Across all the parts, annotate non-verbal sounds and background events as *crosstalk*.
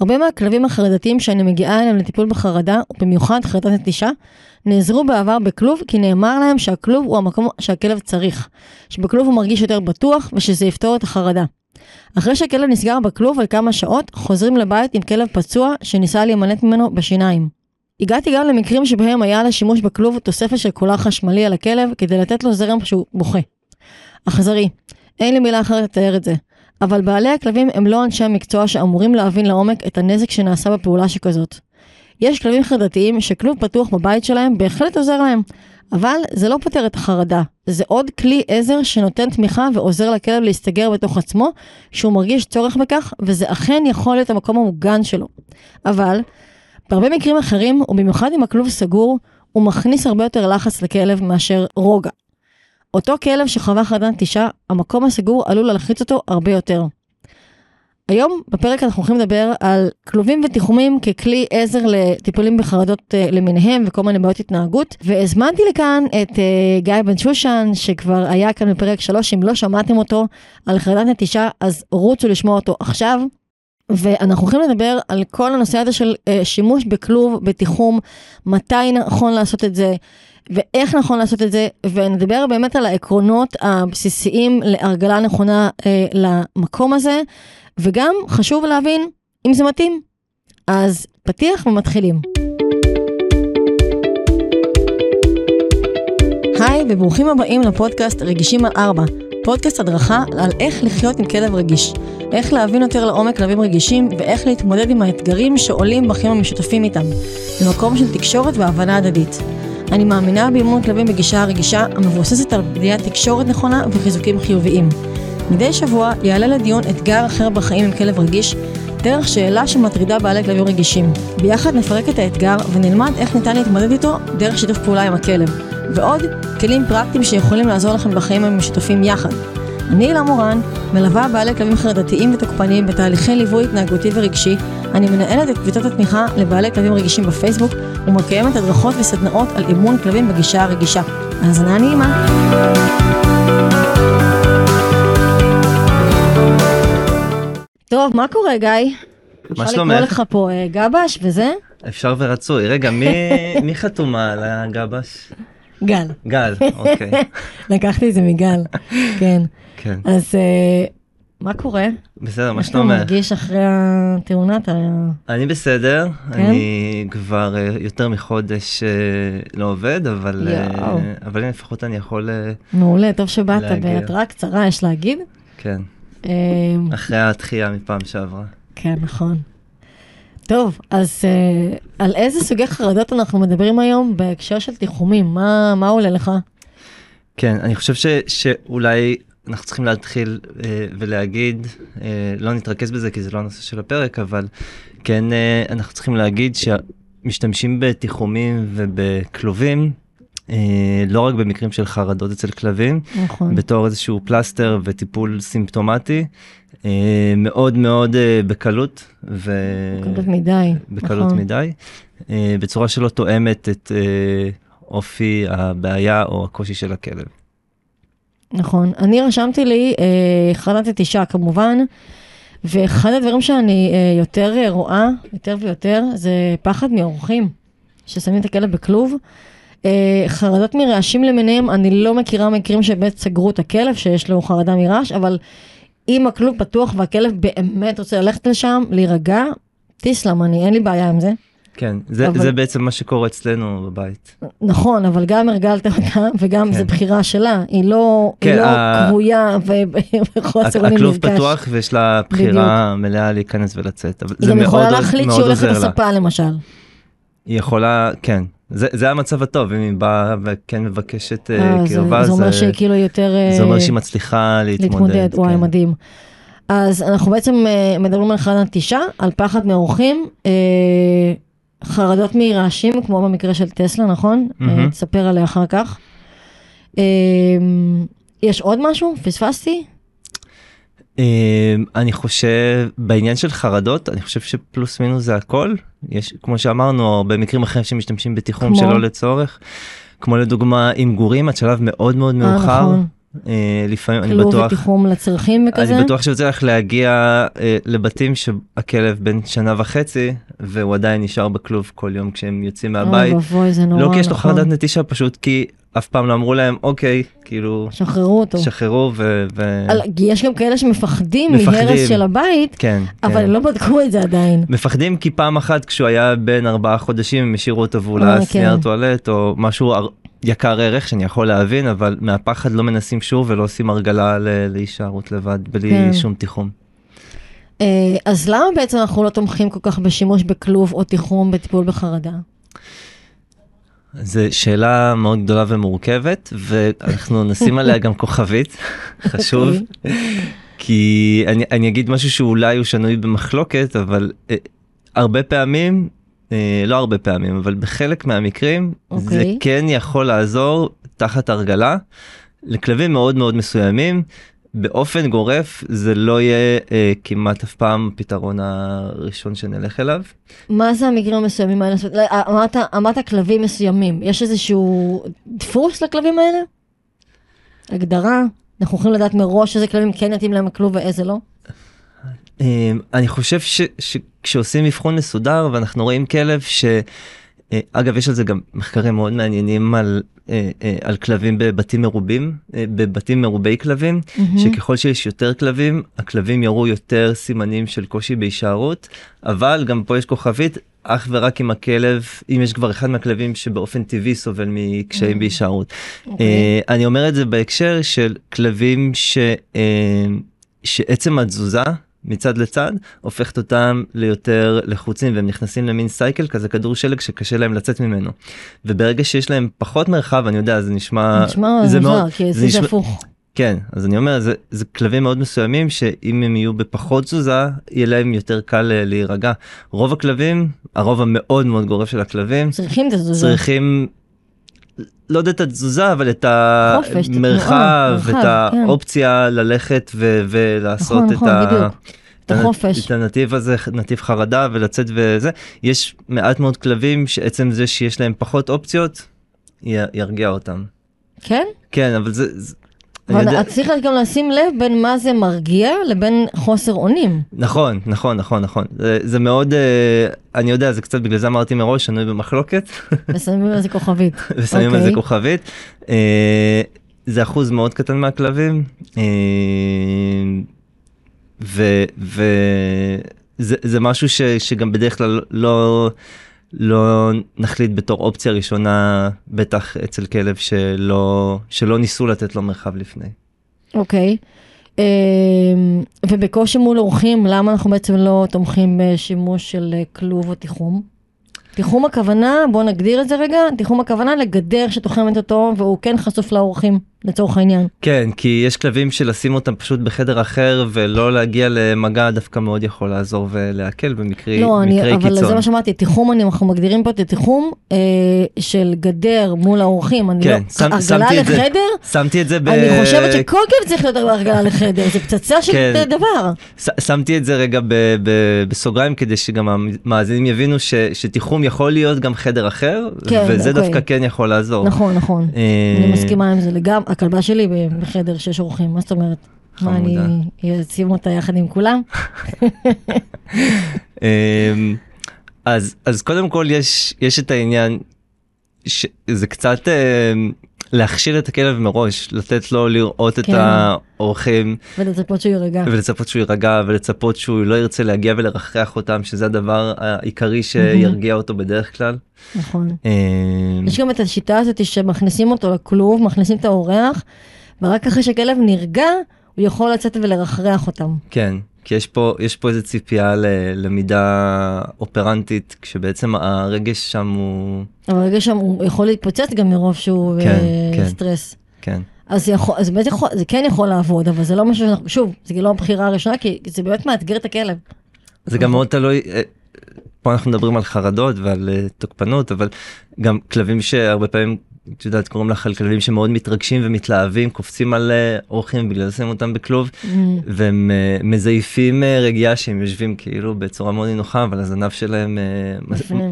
הרבה מהכלבים החרדתיים שאני מגיעה אליהם לטיפול בחרדה, ובמיוחד חרדת נטישה, נעזרו בעבר בכלוב כי נאמר להם שהכלוב הוא המקום שהכלב צריך, שבכלוב הוא מרגיש יותר בטוח ושזה יפתור את החרדה. אחרי שהכלב נסגר בכלוב על כמה שעות, חוזרים לבית עם כלב פצוע שניסה להימלט ממנו בשיניים. הגעתי גם למקרים שבהם היה לשימוש בכלוב תוספת של קולר חשמלי על הכלב כדי לתת לו זרם שהוא בוכה. אכזרי, אין לי מילה אחרת לתאר את זה. אבל בעלי הכלבים הם לא אנשי המקצוע שאמורים להבין לעומק את הנזק שנעשה בפעולה שכזאת. יש כלבים חרדתיים שכלוב פתוח בבית שלהם בהחלט עוזר להם, אבל זה לא פותר את החרדה, זה עוד כלי עזר שנותן תמיכה ועוזר לכלב להסתגר בתוך עצמו, שהוא מרגיש צורך בכך, וזה אכן יכול להיות המקום המוגן שלו. אבל, בהרבה מקרים אחרים, ובמיוחד אם הכלוב סגור, הוא מכניס הרבה יותר לחץ לכלב מאשר רוגע. אותו כלב שחווה חרדה נטישה, המקום הסגור עלול להלחיץ אותו הרבה יותר. היום בפרק אנחנו הולכים לדבר על כלובים ותיחומים ככלי עזר לטיפולים בחרדות uh, למיניהם וכל מיני בעיות התנהגות והזמנתי לכאן את uh, גיא בן שושן שכבר היה כאן בפרק 3 אם לא שמעתם אותו על חרדת נטישה אז רוצו לשמוע אותו עכשיו. ואנחנו הולכים לדבר על כל הנושא הזה של uh, שימוש בכלוב, בתיחום, מתי נכון לעשות את זה, ואיך נכון לעשות את זה, ונדבר באמת על העקרונות הבסיסיים להרגלה נכונה אה, למקום הזה, וגם חשוב להבין אם זה מתאים. אז פתיח ומתחילים. היי וברוכים הבאים לפודקאסט רגישים על ארבע, פודקאסט הדרכה על איך לחיות עם כלב רגיש, איך להבין יותר לעומק כלבים רגישים ואיך להתמודד עם האתגרים שעולים בחיים המשותפים איתם, במקום של תקשורת והבנה הדדית. אני מאמינה באימון כלבים בגישה הרגישה המבוססת על בניית תקשורת נכונה וחיזוקים חיוביים. מדי שבוע יעלה לדיון אתגר אחר בחיים עם כלב רגיש, דרך שאלה שמטרידה בעלי כלבים רגישים. ביחד נפרק את האתגר ונלמד איך ניתן להתמודד איתו דרך שיתוף פעולה עם הכלב. ועוד, כלים פרקטיים שיכולים לעזור לכם בחיים המשותפים יחד. אני אלה מורן, מלווה בעלי כלבים חרדתיים ותוקפניים בתהליכי ליווי התנהגותי ורגשי, אני מנהלת את קבוצת התמיכה לבעלי כלבים רגישים בפייסבוק, ומקיימת הדרכות וסדנאות על אימון כלבים בגישה הרגישה. האזנה נעימה. טוב, מה קורה גיא? מה אפשר שלומך? לקרוא לך פה אה, גבש וזה? אפשר ורצוי. רגע, מי, *laughs* מי חתומה על הגבש? גל. גל, אוקיי. *laughs* לקחתי את זה מגל, *laughs* כן. כן. אז אה, מה קורה? בסדר, מה איך אתה? מרגיש אחרי התאונה? אתה... אני בסדר, כן? אני כבר אה, יותר מחודש אה, לא עובד, אבל אה. אבל לפחות אני יכול, מעולה, טוב שבאת. בהתראה קצרה, יש להגיד. כן, אה, אחרי התחייה מפעם שעברה. כן, נכון. טוב, אז uh, על איזה סוגי חרדות אנחנו מדברים היום בהקשר של תיחומים? מה, מה עולה לך? כן, אני חושב ש, שאולי אנחנו צריכים להתחיל אה, ולהגיד, אה, לא נתרכז בזה כי זה לא הנושא של הפרק, אבל כן אה, אנחנו צריכים להגיד שמשתמשים בתיחומים ובכלובים, אה, לא רק במקרים של חרדות אצל כלבים, נכון. בתור איזשהו פלסטר וטיפול סימפטומטי, אה, מאוד מאוד אה, בקלות, ו... בקלות מדי. בקלות נכון. מדי, בצורה שלא תואמת את אופי הבעיה או הקושי של הכלב. נכון. אני רשמתי לי אה, חרדת נטישה כמובן, ואחד הדברים שאני אה, יותר אה, רואה, יותר ויותר, זה פחד מאורחים, ששמים את הכלב בכלוב. אה, חרדות מרעשים למיניהם, אני לא מכירה מקרים שבאמת סגרו את הכלב, שיש לו חרדה מרעש, אבל אם הכלוב פתוח והכלב באמת רוצה ללכת לשם, להירגע, תסלם, אני, אין לי בעיה עם זה. כן, זה, אבל- זה בעצם מה שקורה אצלנו בבית. נכון, אבל גם הרגלת אותה, וגם כן. זו בחירה שלה, היא לא, כן, היא לא ה- כבויה וחוסר אונים הכלוב נפגש. פתוח ויש לה בחירה מלאה להיכנס ולצאת. אבל היא זה גם יכולה להחליט שהיא הולכת. לספה למשל. היא יכולה, כן. זה, זה המצב הטוב, אם היא באה וכן מבקשת אה, אה, זה- קרבה, זה אומר זה, שהיא כאילו יותר... זה אומר אה, שהיא מצליחה להתמודד. להתמודד, וואי, כן. מדהים. אז אנחנו בעצם אה, מדברים על חרדת נטישה, על פחד מאורחים, אה, חרדות מרעשים, כמו במקרה של טסלה, נכון? אה, תספר עליה אחר כך. אה, יש עוד משהו? פספסתי? אה, אני חושב, בעניין של חרדות, אני חושב שפלוס מינוס זה הכל. יש, כמו שאמרנו, הרבה מקרים אחרים שמשתמשים בתיחום כמו? שלא לצורך. כמו לדוגמה עם גורים עד שלב מאוד מאוד מאוחר. אה, לפעמים, אני כלוב בטוח, ותיחום לצרכים וכזה? אני בטוח שיוצא לך להגיע אה, לבתים שהכלב בן שנה וחצי, והוא עדיין נשאר בכלוב כל יום כשהם יוצאים מהבית. אוי ואבוי, זה נורא, לא כי יש לו נכון. חרדת נטישה, פשוט כי אף פעם לא אמרו להם, אוקיי, כאילו, שחררו אותו. שחררו ו... ו... על- יש גם כאלה שמפחדים מפחדים. מהרס של הבית, כן, אבל כן. לא בדקו את זה עדיין. מפחדים כי פעם אחת כשהוא היה בן ארבעה חודשים הם השאירו אותו והוא אה, לעס כן. נייר טואלט או משהו יקר ערך שאני יכול להבין אבל מהפחד לא מנסים שוב ולא עושים הרגלה להישארות לבד בלי כן. שום תיחום. אה, אז למה בעצם אנחנו לא תומכים כל כך בשימוש בכלוב או תיחום בטיפול בחרדה? זו שאלה מאוד גדולה ומורכבת ואנחנו *laughs* נשים עליה גם כוכבית חשוב אוקיי. כי אני, אני אגיד משהו שאולי הוא שנוי במחלוקת אבל אה, הרבה פעמים לא הרבה פעמים אבל בחלק מהמקרים זה אוקיי. כן יכול לעזור תחת הרגלה לכלבים מאוד מאוד מסוימים. באופן גורף זה לא יהיה אה, כמעט אף פעם הפתרון הראשון שנלך אליו. מה זה המקרים המסוימים האלה? אומרת, אמרת, אמרת כלבים מסוימים, יש איזשהו דפוס לכלבים האלה? הגדרה? אנחנו יכולים לדעת מראש איזה כלבים כן יתאים להם הכלוב ואיזה לא? אה, אני חושב ש, שכשעושים אבחון מסודר ואנחנו רואים כלב ש... אה, אגב יש על זה גם מחקרים מאוד מעניינים על, אה, אה, על כלבים בבתים מרובים, בבתים מרובי כלבים, מהמם. שככל שיש יותר כלבים, הכלבים יראו יותר סימנים של קושי בהישארות, אבל גם פה יש כוכבית, אך ורק אם הכלב, אם יש כבר אחד מהכלבים שבאופן טבעי סובל מקשיים בהישארות. אוקיי. אה, אני אומר את זה בהקשר של כלבים ש, שעצם התזוזה מצד לצד הופכת אותם ליותר לחוצים והם נכנסים למין סייקל כזה כדור שלג שקשה להם לצאת ממנו. וברגע שיש להם פחות מרחב אני יודע זה נשמע נשמע זה מוזר, מאוד- כי זה זה נשמע- הפוך. כן אז אני אומר זה, זה כלבים מאוד מסוימים שאם הם יהיו בפחות תזוזה יהיה להם יותר קל אה, להירגע. רוב הכלבים הרוב המאוד מאוד גורף של הכלבים צריכים את התזוזה. צריכים לא יודע את התזוזה אבל את המרחב התנועה, את כן. האופציה ללכת ולעשות נכון, את נכון, ה... את החופש. את הנתיב הזה נתיב חרדה ולצאת וזה יש מעט מאוד כלבים שעצם זה שיש להם פחות אופציות ירגיע אותם. כן? כן אבל זה. זה אבל יודע- את צריך גם לשים לב בין מה זה מרגיע לבין חוסר אונים. נכון נכון נכון נכון זה, זה מאוד אה, אני יודע זה קצת בגלל זה אמרתי מראש שנוי במחלוקת *laughs* ושמים על זה כוכבית. ושמים על זה אוקיי. כוכבית. אה, זה אחוז מאוד קטן מהכלבים. אה, וזה זה משהו ש, שגם בדרך כלל לא לא נחליט בתור אופציה ראשונה בטח אצל כלב שלא שלא ניסו לתת לו מרחב לפני. אוקיי. אמ, ובקושי מול אורחים, למה אנחנו בעצם לא תומכים בשימוש של אה, כלוב או תיחום? תיחום הכוונה, בואו נגדיר את זה רגע, תיחום הכוונה לגדר שתוחמת אותו והוא כן חשוף לאורחים, לצורך העניין. כן כי יש כלבים שלשים אותם פשוט בחדר אחר ולא להגיע למגע דווקא מאוד יכול לעזור ולהקל במקרי לא, אני, אבל קיצון. זה מה שאמרתי, תיחום, אני- אנחנו מגדירים פה את התיחום אה, של גדר מול האורחים. אני כן, לא, שם- הרגלה שמתי את זה. לחדר? שמתי את זה ב... אני חושבת שכל כלב צריך להיות הרגלה לחדר, זה פצצה של כן. דבר. ש- שמתי את זה רגע ב- ב- בסוגריים כדי שגם המאזינים יבינו ש- שתיחום יכול להיות גם חדר אחר כן, וזה אוקיי. דווקא כן יכול לעזור. נכון, נכון. אה, אני מסכימה עם זה לגמרי, הכלבה שלי בחדר שיש אורחים, מה זאת אומרת? מה, אני. אשים אותה יחד עם כולם? *laughs* אמ, אז אז קודם כל יש יש את העניין שזה קצת אמ, להכשיל את הכלב מראש לתת לו לראות את כן. האורחים ולצפות שהוא יירגע. ולצפות שהוא יירגע ולצפות שהוא לא ירצה להגיע ולרחח אותם שזה הדבר העיקרי שירגיע אותו בדרך כלל. נכון. אמ, יש גם את השיטה הזאת שמכניסים אותו לכלוב, מכניסים את האורח, ורק אחרי שכלב נרגע, הוא יכול לצאת ולרחרח אותם. כן, כי יש פה, יש פה איזה ציפייה ללמידה אופרנטית, כשבעצם הרגש שם הוא... אבל ברגע שם הוא יכול להתפוצץ גם מרוב שהוא כן, אה, כן. סטרס. כן, אז זה, יכול, אז באמת יכול, זה כן יכול לעבוד, אבל זה לא משהו שאנחנו, שוב, זה לא הבחירה הראשונה, כי זה באמת מאתגר את הכלב. זה גם מאוד תלוי, אה, פה אנחנו מדברים על חרדות ועל אה, תוקפנות, אבל גם כלבים שהרבה פעמים, את יודעת, קוראים לך על כלבים שמאוד מתרגשים ומתלהבים, קופצים על אה, אורחים בגלל זה שמים אותם בכלוב, Mm, והם אה, מזייפים רגיעה שהם יושבים כאילו בצורה מאוד נינוחה, אבל הזנב שלהם.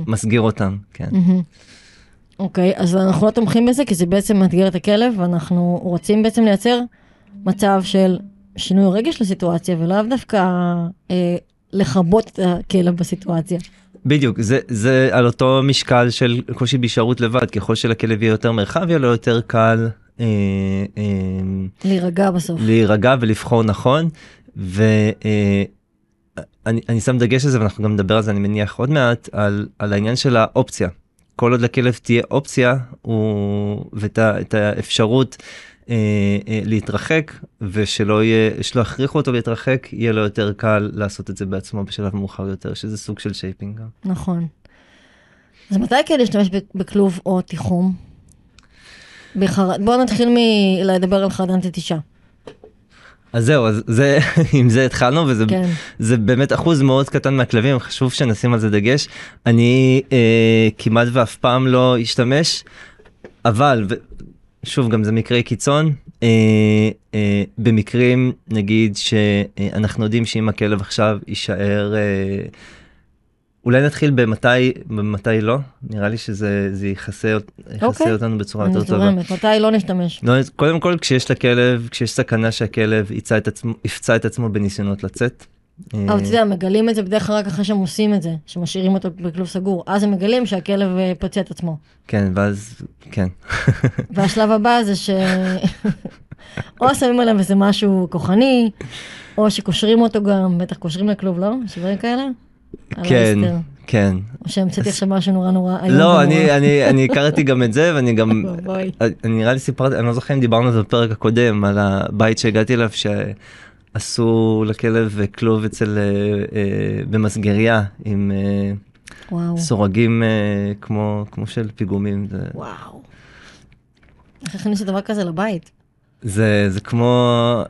מסגיר אותם, כן. מהמם. אוקיי, אז אנחנו לא תומכים בזה, כי זה בעצם מאתגר את הכלב, ואנחנו רוצים בעצם לייצר מצב של שינוי רגש לסיטואציה, ולאו דווקא אה, לכבות את הכלב בסיטואציה. בדיוק, זה, זה על אותו משקל של קושי בהישארות לבד, ככל שלכלב יהיה יותר מרחב, יהיה לו יותר קל אה, אה, להירגע בסוף. להירגע ולבחור נכון, ואני אני שם דגש על זה ואנחנו גם נדבר על זה אני מניח עוד מעט, על, על העניין של האופציה. כל עוד לכלב תהיה אופציה הוא, ואת האפשרות אה, אה, להתרחק ושלא יהיה, שלא יכריחו אותו להתרחק, יהיה לו יותר קל לעשות את זה בעצמו בשלב מאוחר יותר, שזה סוג של shaping גם. נכון. אז מתי כן להשתמש בכלוב או תיחום? בחר... בואו נתחיל מלדבר על חרדת נטישה. אז זהו, אז זה, *laughs* עם זה התחלנו, וזה כן. זה באמת אחוז מאוד קטן מהכלבים, חשוב שנשים על זה דגש. אני אה, כמעט ואף פעם לא אשתמש, אבל, שוב, גם זה מקרי קיצון, אה, אה, במקרים, נגיד, שאנחנו יודעים שאם הכלב עכשיו יישאר... אה, אולי נתחיל במתי, במתי לא, נראה לי שזה זה יכסה, יכסה okay. אוקיי. אותנו בצורה יותר טובה. אני מתי לא נשתמש? לא, קודם כל כשיש לכלב, כשיש סכנה שהכלב יפצע את עצמו בניסיונות לצאת. אבל אתה יודע, מגלים את זה בדרך כלל רק אחרי שהם עושים את זה, שמשאירים אותו בכלוב סגור, אז הם מגלים שהכלב אה, פוצע את עצמו. כן, ואז, כן. *laughs* והשלב הבא זה ש... *laughs* או שמים עליו איזה משהו כוחני, או שקושרים אותו גם, בטח קושרים לכלוב, לא? יש דברים כאלה? כן, כן. או שהמצאתי עכשיו משהו נורא נורא איום. לא, אני הכרתי גם את זה, ואני גם, *laughs* אני נראה לי סיפרתי, אני לא זוכר אם דיברנו על זה בפרק הקודם, על הבית שהגעתי אליו, שעשו לכלב כלוב אצל, אה, אה, במסגריה, עם אה, סורגים כמו של פיגומים. וואו. איך הכניסו דבר כזה לבית? זה כמו...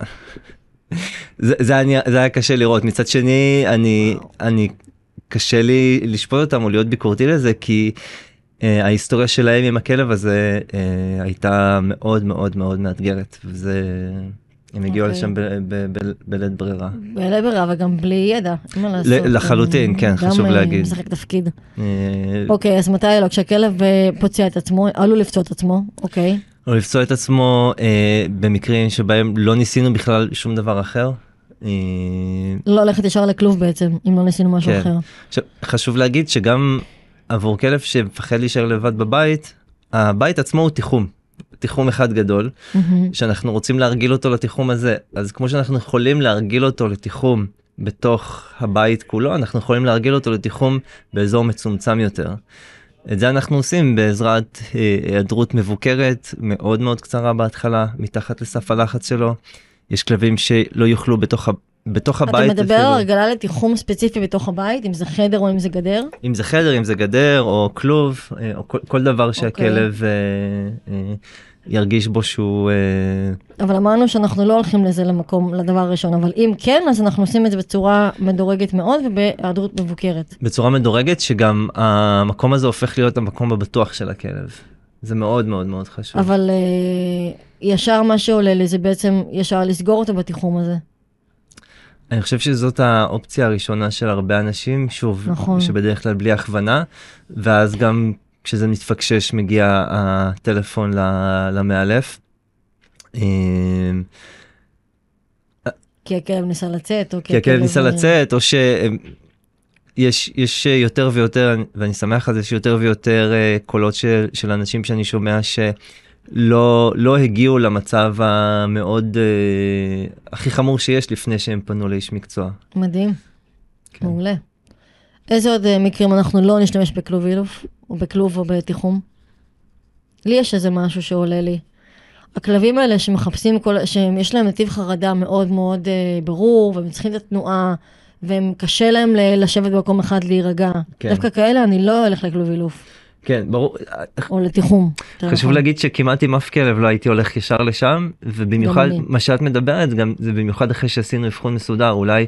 זה, זה, היה, זה היה קשה לראות מצד שני אני אני קשה לי לשפוט אותם או להיות ביקורתי לזה כי uh, ההיסטוריה שלהם עם הכלב הזה uh, הייתה מאוד מאוד מאוד מאתגרת וזה הם הגיעו okay. אוקיי. לשם בלית ברירה. בלית ברירה וגם בלי ידע, אין מה לעשות. לחלוטין, כן, חשוב להגיד. גם משחק תפקיד. אוקיי, אז מתי לא? כשהכלב פוצע את עצמו, עלול לפצוע את עצמו, אוקיי. או לפצוע את עצמו אה, במקרים שבהם לא ניסינו בכלל שום דבר אחר. אה... לא ללכת ישר לכלוב בעצם, אם לא ניסינו משהו כן. אחר. חשוב להגיד שגם עבור כלב שמפחד להישאר לבד בבית, הבית עצמו הוא תיחום. תיחום אחד גדול, mm-hmm. שאנחנו רוצים להרגיל אותו לתיחום הזה. אז כמו שאנחנו יכולים להרגיל אותו לתיחום בתוך הבית כולו, אנחנו יכולים להרגיל אותו לתיחום באזור מצומצם יותר. את זה אנחנו עושים בעזרת אה, היעדרות מבוקרת מאוד מאוד קצרה בהתחלה מתחת לסף הלחץ שלו. יש כלבים שלא יוכלו בתוך, בתוך הבית. אתה מדבר על הרגלה לתיחום ספציפי בתוך הבית, אם זה חדר או אם זה גדר? אם זה חדר, אם זה גדר או כלוב, אה, או כל, כל דבר שהכלב okay. אה, אה, ירגיש בו שהוא... אה... אבל אמרנו שאנחנו לא הולכים לזה למקום, לדבר הראשון, אבל אם כן, אז אנחנו עושים את זה בצורה מדורגת מאוד ובהיעדרות מבוקרת. בצורה מדורגת, שגם המקום הזה הופך להיות המקום הבטוח של הכלב. זה מאוד מאוד מאוד חשוב. אבל אה, ישר מה שעולה לי זה בעצם ישר לסגור אותו בתיחום הזה. אני חושב שזאת האופציה הראשונה של הרבה אנשים, שוב, נכון. שבדרך כלל בלי הכוונה, ואז גם כשזה מתפקשש מגיע הטלפון למאלף. אמ, כי הכלב ניסה לצאת, או כי הכלב ניסה לצאת, או שיש יש יותר ויותר, ואני שמח על זה שיותר ויותר אה, קולות של, של אנשים שאני שומע שלא לא הגיעו למצב המאוד, אה, הכי חמור שיש לפני שהם פנו לאיש מקצוע. מדהים, כן. מעולה. איזה עוד אה, מקרים אנחנו לא נשתמש בכלוב אילוף, או בכלוב או בתיחום? לי יש איזה משהו שעולה לי. הכלבים האלה שמחפשים, כל, שיש להם נתיב חרדה מאוד מאוד אה, ברור, והם צריכים את התנועה, והם קשה להם לשבת במקום אחד להירגע. כן. דווקא כאלה אני לא אלך לכלוב אילוף. כן, ברור. או לתיחום. חשוב נכון. להגיד שכמעט עם אף כלב לא הייתי הולך ישר לשם, ובמיוחד מה שאת מדברת, גם זה במיוחד אחרי שעשינו אבחון מסודר, אולי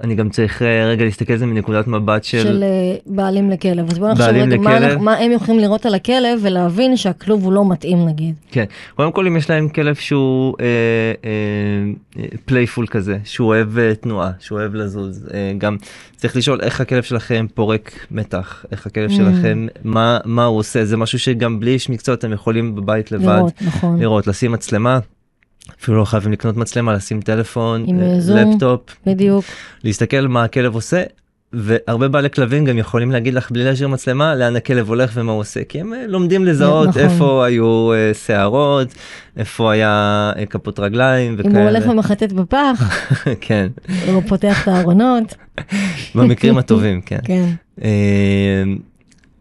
אני גם צריך אה, רגע להסתכל על זה מנקודת מבט של... של אה, בעלים לכלב. אז בוא נחשוב רגע מה, מה הם יכולים לראות על הכלב ולהבין שהכלוב הוא לא מתאים נגיד. כן, קודם כל אם יש להם כלב שהוא playful אה, אה, כזה, שהוא אוהב אה, תנועה, שהוא אוהב לזוז, אה, גם צריך לשאול איך הכלב שלכם פורק מתח, איך הכלב mm. שלכם, מה, מה הוא עושה, זה משהו שגם בלי איש מקצוע אתם יכולים בבית לבד לראות, נכון. לראות, לשים מצלמה. אפילו לא חייבים לקנות מצלמה, לשים טלפון, אה, זום. לפטופ, בדיוק. להסתכל מה הכלב עושה, והרבה בעלי כלבים גם יכולים להגיד לך בלי להשאיר מצלמה לאן הכלב הולך ומה הוא עושה, כי הם אה, לומדים לזהות נכון. איפה היו אה, שערות, איפה היה כפות רגליים אם הוא הולך וכאלה. ומחטט בפח, *laughs* כן, הוא פותח את הארונות. במקרים הטובים, כן. כן.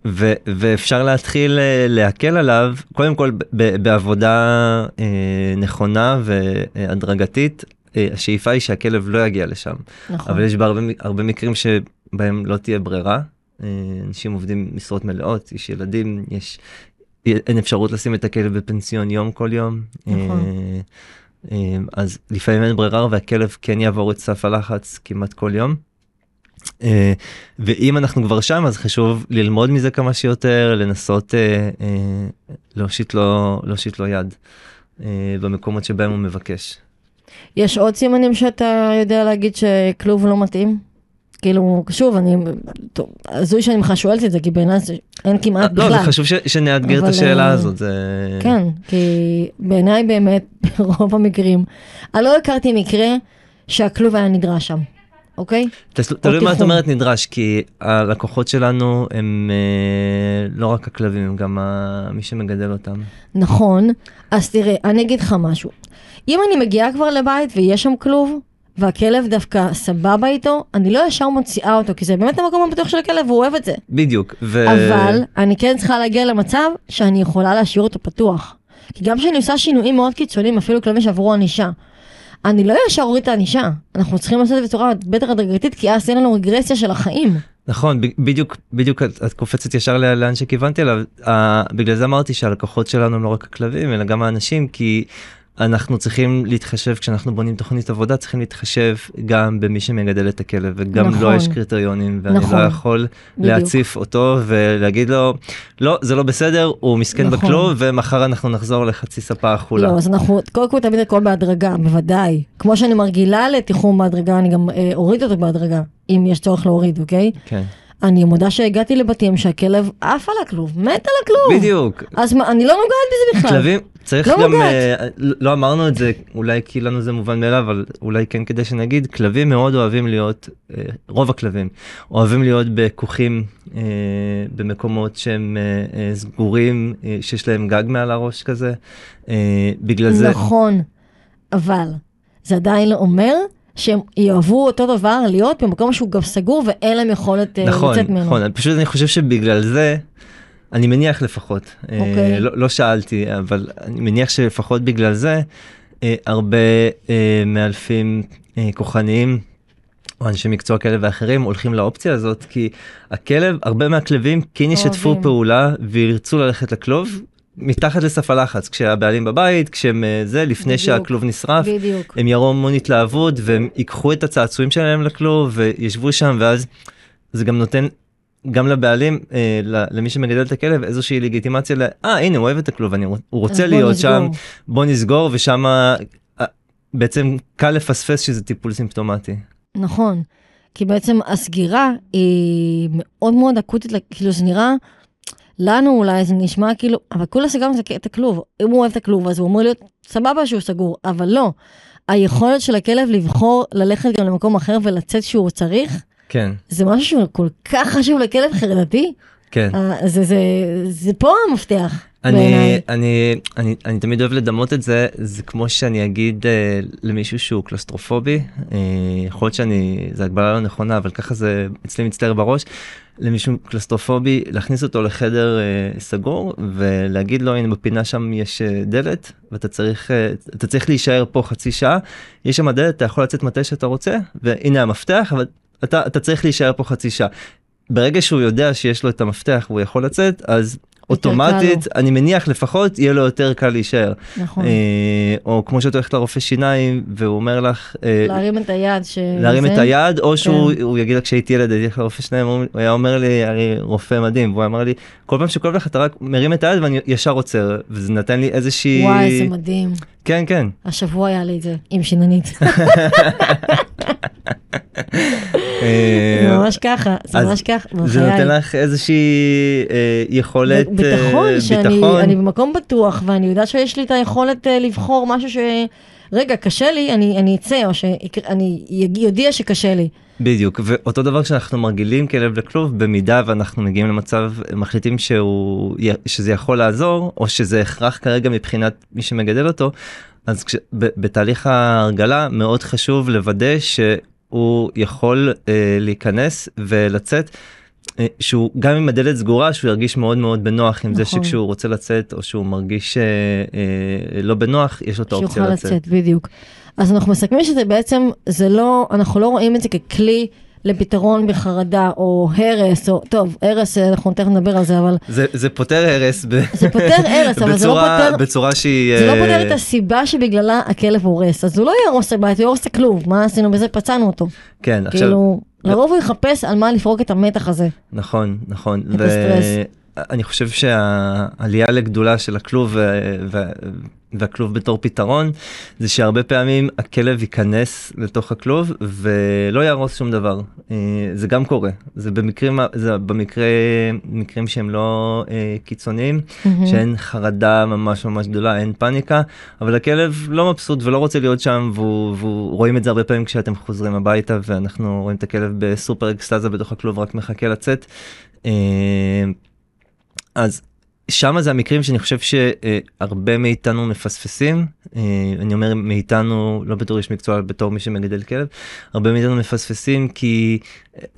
אה, ו- ואפשר להתחיל אה, להקל עליו קודם כל ב- בעבודה אה, נכונה והדרגתית. אה, השאיפה היא שהכלב לא יגיע לשם, נכון. אבל יש בהרבה מ- הרבה מקרים שבהם לא תהיה ברירה. אה, אנשים עובדים משרות מלאות, יש ילדים, יש... אין אפשרות לשים את הכלב בפנסיון יום כל יום. נכון. אה, אה, אז לפעמים אין ברירה והכלב כן יעבור את סף הלחץ כמעט כל יום. אה, ואם אנחנו כבר שם אז חשוב ללמוד מזה כמה שיותר לנסות אה, אה, להושיט לו להושיט לו יד במקומות שבהם הוא מבקש. יש עוד סימנים שאתה יודע להגיד שכלוב לא מתאים? כאילו, שוב, אני, הזוי שאני בכלל שואלת את זה, כי בעיניי זה אין כמעט לא, בכלל. זה חשוב ש- שנאתגר את אבל, השאלה אה, הזאת. זה... כן, כי בעיניי באמת, *laughs* ברוב המקרים, אני לא הכרתי מקרה שהכלוב היה נדרש שם, אוקיי? תלוי מה את. אומרת נדרש כי הלקוחות שלנו הם אה, לא רק הכלבים הם גם מי שמגדל אותם. נכון, אז תראה, אני אגיד לך משהו. אם אני מגיעה כבר לבית ויש שם כלוב, והכלב דווקא סבבה איתו, אני לא ישר מוציאה אותו, כי זה באמת המקום הבטוח של הכלב, והוא אוהב את זה. בדיוק. ו... אבל אני כן צריכה להגיע למצב שאני יכולה להשאיר אותו פתוח. כי גם כשאני עושה שינויים מאוד קיצוניים, אפילו כלבים שעברו ענישה, אני לא ישר אוריד את הענישה. אנחנו צריכים לעשות את זה בצורה בטח הדרגתית, כי אז אין לנו רגרסיה של החיים. נכון, בדיוק, בדיוק את, את קופצת ישר לאן שכיוונתי אליו. בגלל זה אמרתי שהלקוחות שלנו הם לא רק הכלבים, אלא גם האנשים, כי אנחנו צריכים להתחשב, כשאנחנו בונים תוכנית עבודה, צריכים להתחשב גם במי שמגדל את הכלב, וגם נכון. לו יש קריטריונים, ואני נכון, לא יכול בדיוק. להציף אותו ולהגיד לו, לא, זה לא בסדר, הוא מסכן נכון. בכלוב, ומחר אנחנו נחזור לחצי ספה אכולה. לא, אז אנחנו, קודם כל תמיד הכל בהדרגה, בוודאי. כמו שאני מרגילה לתיחום בהדרגה, אני גם אה, אוריד אותו בהדרגה, אם יש צורך להוריד, אוקיי? כן, אני מודה שהגעתי לבתים שהכלב עף על הכלוב, מת על הכלוב. בדיוק. אז מה, אני לא נוגעת בזה בכלל. כלבים, צריך לא גם. אה, לא אמרנו את זה, אולי כי לנו זה מובן מאליו, אבל אולי כן כדי שנגיד, כלבים מאוד אוהבים להיות, אה, רוב הכלבים, אוהבים להיות בכוכים אה, במקומות שהם אה, סגורים, אה, שיש להם גג מעל הראש כזה, אה, בגלל זה, נכון, אבל זה עדיין לא אומר שהם יאהבו אותו דבר להיות במקום שהוא גם סגור ואין להם יכולת נכון, לצאת ממנו. נכון, פשוט אני חושב שבגלל זה, אני מניח לפחות, אה, אוקיי. לא, לא שאלתי, אבל אני מניח שלפחות בגלל זה, אה, הרבה אה, מאלפים אה, כוחניים, או אנשי מקצוע כאלה ואחרים הולכים לאופציה הזאת, כי הכלב, הרבה מהכלבים כן ישתפו. פעולה וירצו ללכת לכלוב. מתחת לסף הלחץ כשהבעלים בבית כשהם זה לפני בדיוק. שהכלוב נשרף בדיוק. הם יראו המון התלהבות והם ייקחו את הצעצועים שלהם לכלוב וישבו שם ואז זה גם נותן גם לבעלים אה, למי שמגדל את הכלב איזושהי לגיטימציה ל... אה הנה הוא אוהב את הכלוב אני, הוא רוצה בוא להיות נסגור. שם בוא נסגור ושם בעצם קל לפספס שזה טיפול סימפטומטי. נכון. כי בעצם הסגירה היא מאוד מאוד אקוטית, כאילו זה נראה, לנו אולי זה נשמע כאילו, אבל כולה סגרנו את הכלוב. אם הוא אוהב את הכלוב אז הוא אמור להיות סבבה שהוא סגור, אבל לא. היכולת של הכלב לבחור ללכת גם למקום אחר ולצאת כשהוא צריך, כן זה משהו שהוא כל כך חשוב לכלב חרדתי. כן. אה, זה, זה, זה פה המפתח. אני. אני, אני, אני תמיד אוהב לדמות את זה, זה כמו שאני אגיד אה, למישהו שהוא קלסטרופובי, אה, יכול להיות שאני, זה הגבלה לא נכונה, אבל ככה זה אצלי מצטער בראש, למישהו קלסטרופובי, להכניס אותו לחדר אה, סגור ולהגיד לו, הנה בפינה שם יש אה, דלת, ואתה צריך, אה, אתה צריך להישאר פה חצי שעה, יש שם דלת, אתה יכול לצאת מתי שאתה רוצה, והנה המפתח, אבל אתה, אתה צריך להישאר פה חצי שעה. ברגע שהוא יודע שיש לו את המפתח והוא יכול לצאת, אז אוטומטית, אני מניח לפחות, יהיה לו יותר קל להישאר. נכון. אה, או כמו שאת הולכת לרופא שיניים והוא אומר לך, אה, להרים את היד. ש... להרים זה. את היד, או שהוא כן. הוא יגיד לך כשהייתי ילד, הייתי הולך לרופא שיניים, הוא היה אומר לי, אני רופא מדהים, והוא אמר לי, כל פעם שכואב לך אתה רק מרים את היד ואני ישר עוצר, וזה נתן לי איזושהי... וואי, זה מדהים. כן, כן. השבוע היה לי את זה עם שיננית. *laughs* אה, זה ממש ככה, זה ממש ככה, זה. נותן לך איזושהי אה, יכולת ביטחון, אה, שאני ביטחון. אני במקום בטוח, ואני יודעת שיש לי את היכולת לבחור משהו ש... רגע, קשה לי, אני, אני אצא, או שאני יודיע שקשה לי. בדיוק, ואותו דבר כשאנחנו מרגילים כלב לכלוב, במידה ואנחנו מגיעים למצב, מחליטים שהוא, שזה יכול לעזור, או שזה הכרח כרגע מבחינת מי שמגדל אותו, אז כש, ב, בתהליך ההרגלה מאוד חשוב לוודא שהוא יכול אה, להיכנס ולצאת. אה, שהוא גם עם הדלת סגורה שהוא ירגיש מאוד מאוד בנוח עם זה נכון. שכשהוא רוצה לצאת או שהוא מרגיש אה, אה, לא בנוח יש לו את האופציה לצאת. לצאת, בדיוק. אז אנחנו מסכמים שזה בעצם, זה לא, אנחנו לא רואים את זה ככלי לפתרון בחרדה או הרס, או, טוב, הרס, אה, אנחנו תכף נדבר על זה, אבל זה, זה פותר הרס ב... זה פותר הרס, אבל זה לא פותר, בצורה שהיא... זה לא אה, פותר את הסיבה שבגללה הכלב הורס, אז הוא לא יהרוס את הבית, הוא יהרוס את הכלוב, מה עשינו בזה? פצענו אותו. כן, עכשיו, כאילו, לרוב הוא יחפש על מה לפרוק את המתח הזה. נכון, נכון. את הסטרס. אני חושב שהעלייה לגדולה של הכלוב ו- והכלוב בתור פתרון זה שהרבה פעמים הכלב ייכנס לתוך הכלוב ולא יהרוס שום דבר. אה, זה גם קורה, זה במקרים, זה במקרה, מקרים שהם לא אה, קיצוניים, שאין חרדה ממש ממש גדולה, אין פאניקה, אבל הכלב לא מבסוט ולא רוצה להיות שם והוא, והוא רואים את זה הרבה פעמים כשאתם חוזרים הביתה ואנחנו רואים את הכלב בסופר אקסטזה בתוך הכלוב רק מחכה לצאת. אה, אז שם זה המקרים שאני חושב שהרבה מאיתנו מפספסים, אה, אני אומר מאיתנו לא בתור איש מקצוע, בתור מי שמגדל כלב, הרבה מאיתנו מפספסים כי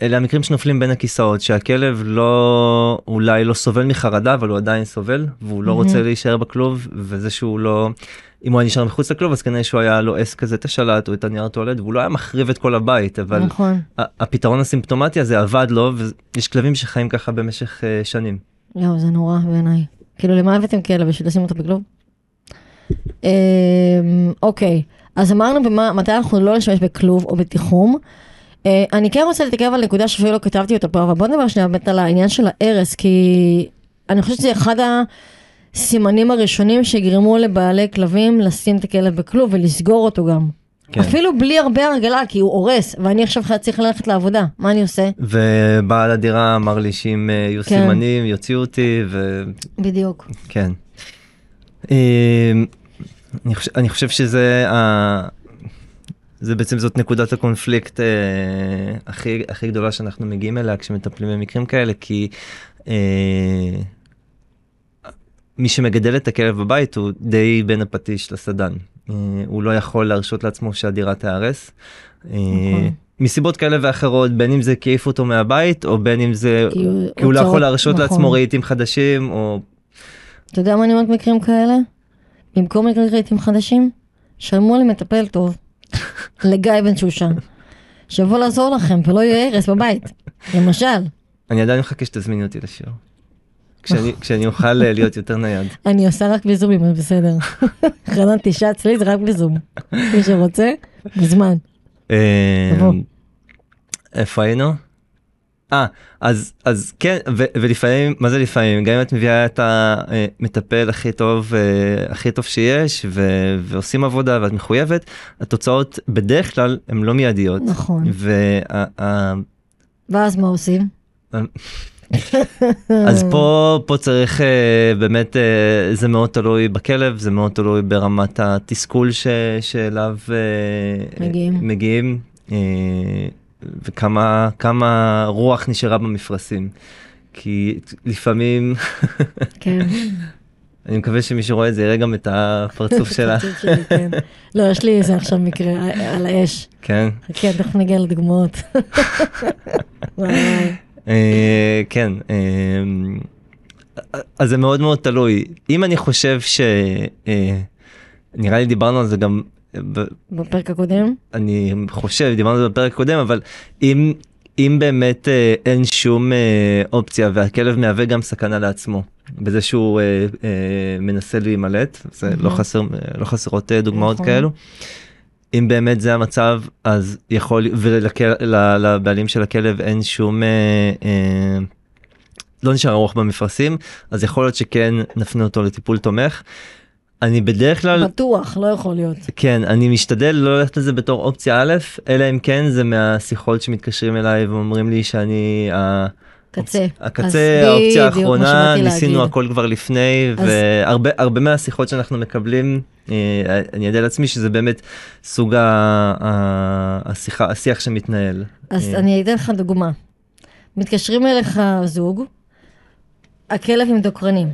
אלה המקרים שנופלים בין הכיסאות, שהכלב לא, אולי לא סובל מחרדה, אבל הוא עדיין סובל, והוא לא מהמם. רוצה להישאר בכלוב, וזה שהוא לא, אם הוא היה נשאר מחוץ לכלוב, אז כנראה שהוא היה לועס כזה את השלט או את הנייר טואלט, והוא לא היה מחריב את כל הבית, אבל נכון. הפתרון הסימפטומטי הזה עבד לו, ויש כלבים שחיים ככה במשך אה, שנים. יואו, זה נורא בעיניי. כאילו, למה הבאתם כלב? בשביל לשים אותו בכלוב? אמ, אוקיי, אז אמרנו במה, מתי אנחנו לא נשתמש בכלוב או בתיחום. אה, אני כן רוצה להתעכב על נקודה שאפילו לא כתבתי אותה פה, אבל בוא נדבר שנייה באמת על העניין של ההרס, כי אני חושבת שזה אחד הסימנים הראשונים שיגרמו לבעלי כלבים לשים את הכלב בכלוב ולסגור אותו גם. כן. אפילו בלי הרבה הרגלה, כי הוא הורס, ואני עכשיו צריך ללכת לעבודה, מה אני עושה? ובעל הדירה אמר לי שאם אה, יהיו כן. סימנים יוציאו אותי בדיוק. וכן. אה, אני חושב, אני חושב שזה ה... זה בעצם זאת נקודת הקונפליקט אה, הכי הכי גדולה שאנחנו מגיעים אליה כשמטפלים במקרים כאלה כי אה, מי שמגדל את הכלב בבית הוא די בין הפטיש לסדן. אה, הוא לא יכול להרשות לעצמו שהדירה תיהרס. אה, נכון. מסיבות כאלה ואחרות בין אם זה כי העיפו אותו מהבית או בין אם זה כי הוא- כי הוא לא יכול להרשות נכון. לעצמו רהיטים חדשים או אתה יודע מה אני אומרת במקרים כאלה? במקום לקרוא רהיטים חדשים, שלמו למטפל טוב, *laughs* לגיא בן שושן, שיבוא לעזור לכם ולא יהיה הרס בבית, למשל. אני עדיין מחכה שתזמיני אותי לשיר. כשאני, אוכל אה, להיות יותר נייד. *laughs* אני עושה רק בלי זומים, אז בסדר. *laughs* חננתי שעה אצלי זה רק בלי זום. מי שרוצה, מוזמן. אה. איפה היינו? אה, אז, אז כן, ו, ולפעמים, מה זה לפעמים? גם אם את מביאה את המטפל הכי טוב, אה, הכי טוב שיש, ו, ועושים עבודה ואת מחויבת, התוצאות בדרך כלל הן לא מיידיות. נכון. וה, ואז מה עושים? אז פה פה צריך uh, באמת uh, זה מאוד תלוי בכלב זה מאוד תלוי ברמת התסכול ש, שאליו uh, מגיעים. מגיעים uh, וכמה כמה רוח נשארה במפרשים. כי לפעמים כן. *laughs* אני מקווה שמי שרואה את זה יראה גם את הפרצוף *laughs* שלך שלי, כן. לא, יש לי איזה עכשיו מקרה אה, על האש. כן חכה, תכף נגיע לדוגמאות. *laughs* אה, כן אה, אז זה מאוד מאוד תלוי אם אני חושב ש... אה, נראה לי דיברנו על זה גם בפרק הקודם? אני חושב דיברנו על זה בפרק הקודם אבל אם אם באמת אין שום אופציה והכלב מהווה גם סכנה לעצמו בזה שהוא אה, אה, מנסה להימלט זה לא. חסר לא חסרות דוגמאות נכון. כאלו. אם באמת זה המצב אז יכול ולבעלים של הכלב אין שום אה, אה, לא נשאר ארוך במפרשים אז יכול להיות שכן נפנה אותו לטיפול תומך. אני בדרך כלל, בטוח, לא יכול להיות. כן, אני משתדל לא ללכת לזה בתור אופציה א', אלא אם כן זה מהשיחות שמתקשרים אליי ואומרים לי שאני, ה- קצה. הקצה, האופציה האחרונה, ניסינו להגיד. הכל כבר לפני, אז- והרבה הרבה מהשיחות שאנחנו מקבלים, אה, אני יודע לעצמי שזה באמת סוג השיחה, השיח שמתנהל. אז אה, אני אתן לך דוגמה. מתקשרים אליך זוג, הכלב עם דוקרנים.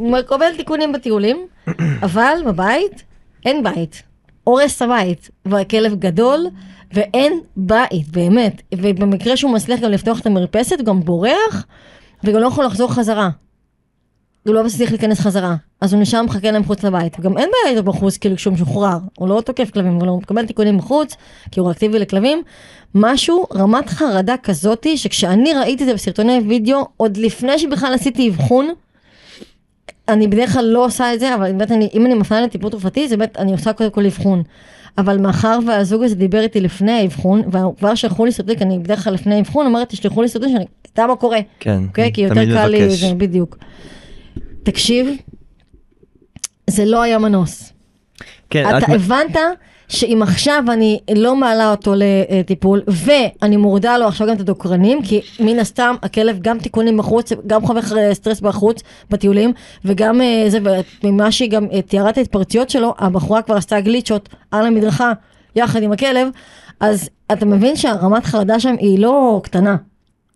מקבל תיקונים בטיולים, *clears throat* אבל בבית אין בית. הורס הבית, והכלב גדול, ואין בית, באמת. ובמקרה שהוא מצליח גם לפתוח את המרפסת, הוא גם בורח, וגם לא יכול לחזור חזרה. הוא לא מצליח להיכנס חזרה, אז הוא נשאר מחכה להם מחוץ לבית. וגם אין בעיה איתו בחוץ, כאילו כשהוא משוחרר. הוא לא תוקף כלבים, אבל הוא מקבל תיקונים בחוץ, כי הוא אקטיבי לכלבים. משהו, רמת חרדה כזאתי, שכשאני ראיתי את זה בסרטוני וידאו, עוד לפני שבכלל עשיתי אבחון, אני בדרך כלל לא עושה את זה, אבל באמת אני, אם אני מפנה לטיפול תרופתי, זה באמת, אני עושה קודם כל אבחון. אבל מאחר והזוג הזה דיבר איתי לפני האבחון, וכבר שלחו לי כי אני בדרך כלל לפני האבחון, אומרת, תשלחו לי סרטונים שאני אדע מה קורה. כן, אוקיי? כי יותר קל לי. זה בדיוק. תקשיב, זה לא היה מנוס. כן, אתה את- הבנת שאם עכשיו אני לא מעלה אותו לטיפול, ואני מורידה לו עכשיו גם את הדוקרנים, כי מן הסתם הכלב גם תיקונים בחוץ, גם חווה סטרס בחוץ, בטיולים, וגם אה, זה, וממה שהיא גם אה, תיארה את ההתפרצויות שלו, הבחורה כבר עשתה גליצ'ות על המדרכה, יחד עם הכלב, אז אתה מבין שהרמת חרדה שם היא לא קטנה.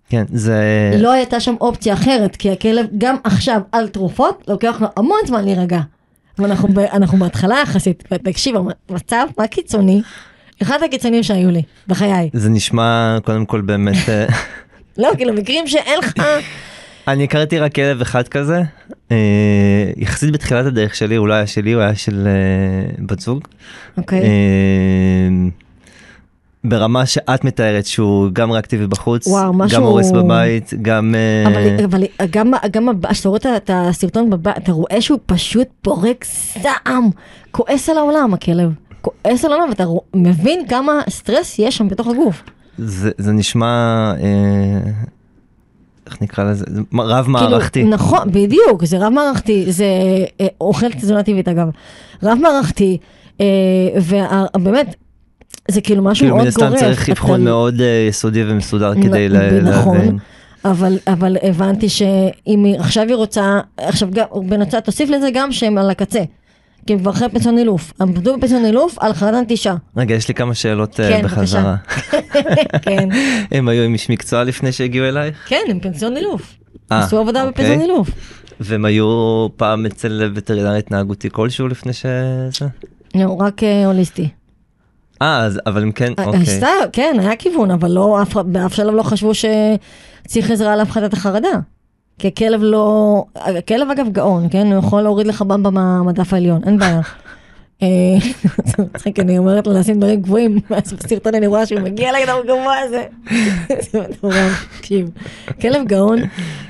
כן, זה... לא הייתה שם אופציה אחרת, כי הכלב גם עכשיו על תרופות, לוקח לו המון זמן להירגע. ואנחנו אנחנו בהתחלה יחסית, ותקשיב, המצב, מה קיצוני? אחד הקיצוניים שהיו לי, בחיי. זה נשמע קודם כל באמת, אה, לא, כאילו מקרים שאין לך... אני הכרתי רק כלב אחד כזה, אה, יחסית בתחילת הדרך שלי, הוא לא היה שלי, הוא היה של אה, בת זוג. אוקיי. ברמה שאת מתארת שהוא גם ריאקטיבי בחוץ, וואו, גם משהו- הורס בבית, גם... אה, אבל, אבל גם, גם כשאתה רואה את הסרטון בבית, אתה רואה שהוא פשוט פורק זעם, כועס על העולם הכלב, כועס על העולם, ואתה מבין כמה סטרס יש שם בתוך הגוף. זה, זה נשמע, אה, איך נקרא לזה, זה רב מערכתי. כאילו, נכון, בדיוק, זה רב מערכתי, זה אה, אוכל תזונה טבעית אגב, רב מערכתי, אה, ובאמת, זה כאילו משהו כאילו מאוד מן גורף. הסתם צריך אבחון מאוד אה, יסודי ומסודר כדי ל- נכון. להבין. אבל, אבל הבנתי שאם היא עכשיו היא רוצה, עכשיו גם, בנוצה, תוסיף לזה גם שהם על הקצה. כי הם כבר אחרי פנסיון אילוף. הם עבדו בפנסיון אילוף על חרדת נטישה. רגע, יש לי כמה שאלות אה, כן, בחזרה. *laughs* כן, הם היו עם איש מקצוע לפני שהגיעו אלייך? כן, עם פנסיון אילוף. אה, עשו עבודה אוקיי. בפנסיון אילוף. והם היו פעם אצל וטרינר התנהגותי כלשהו לפני שזה? לא, רק הוליסטי. אה, אז- אבל הם כן, אה, אוקיי. כן, היה כיוון, אבל לא, אף, באף שלב לא חשבו שצריך עזרה להפחתת החרדה. כי הכלב לא, הכלב אגב גאון, כן? הוא יכול להוריד לך במבה מהמדף העליון, אין בעיה. אה, זה מצחיק, אני אומרת לו לשים דברים גבוהים, ואז בסרטון אני רואה שהוא מגיע לדבר גבוה הזה. זה מטורף, תקשיב. כלב גאון,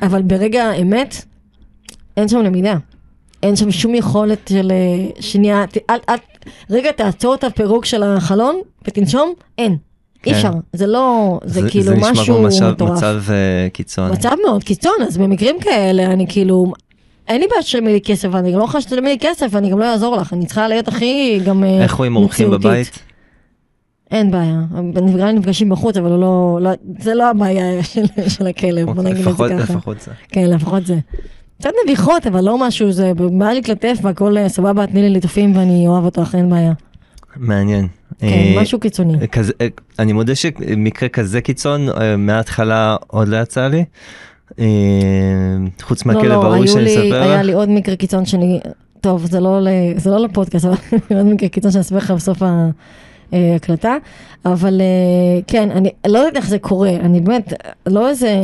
אבל ברגע האמת, אין שם למידה. אין שם שום יכולת של אה, שנייה, אל, אל, רגע תעצור את הפירוק של החלון ותנשום, אין. אי כן. אפשר, זה לא, זה, כאילו זה נשמע משהו כמו מצב- מטורף. מצב אה, קיצון. מצב מאוד קיצון, אז במקרים כאלה אני כאילו, אין לי בעיה שתשלמי לי כסף, אני גם לא יכולה שתשלמי לי כסף, אני גם לא אעזור לך, אני צריכה להיות הכי גם אה, איך הוא עם אורחים מציאותית. בבית? אין בעיה, נפגעים נפגשים בחוץ, אבל לא, לא, זה לא הבעיה של, של הכלב, בוא נגיד את זה ככה. לפחות זה. כן, לפחות זה. קצת נביחות, אבל לא משהו, זה בא לי כתף והכל אה, סבבה, תני לי ליטופים ואני אוהב אותך, אין בעיה. מעניין. כן, אה, משהו קיצוני. כזה, אה, אני מודה שמקרה כזה קיצון מההתחלה עוד לא יצא לי. חוץ לא, מהכלב לא, ההוא שאני אספר היה לך. לי עוד מקרה קיצון שאני, טוב, זה לא, זה לא לפודקאסט, אבל *laughs* עוד מקרה קיצון שאני אספר לך בסוף ההקלטה, אבל כן, אני לא יודעת איך זה קורה, אני באמת, לא איזה,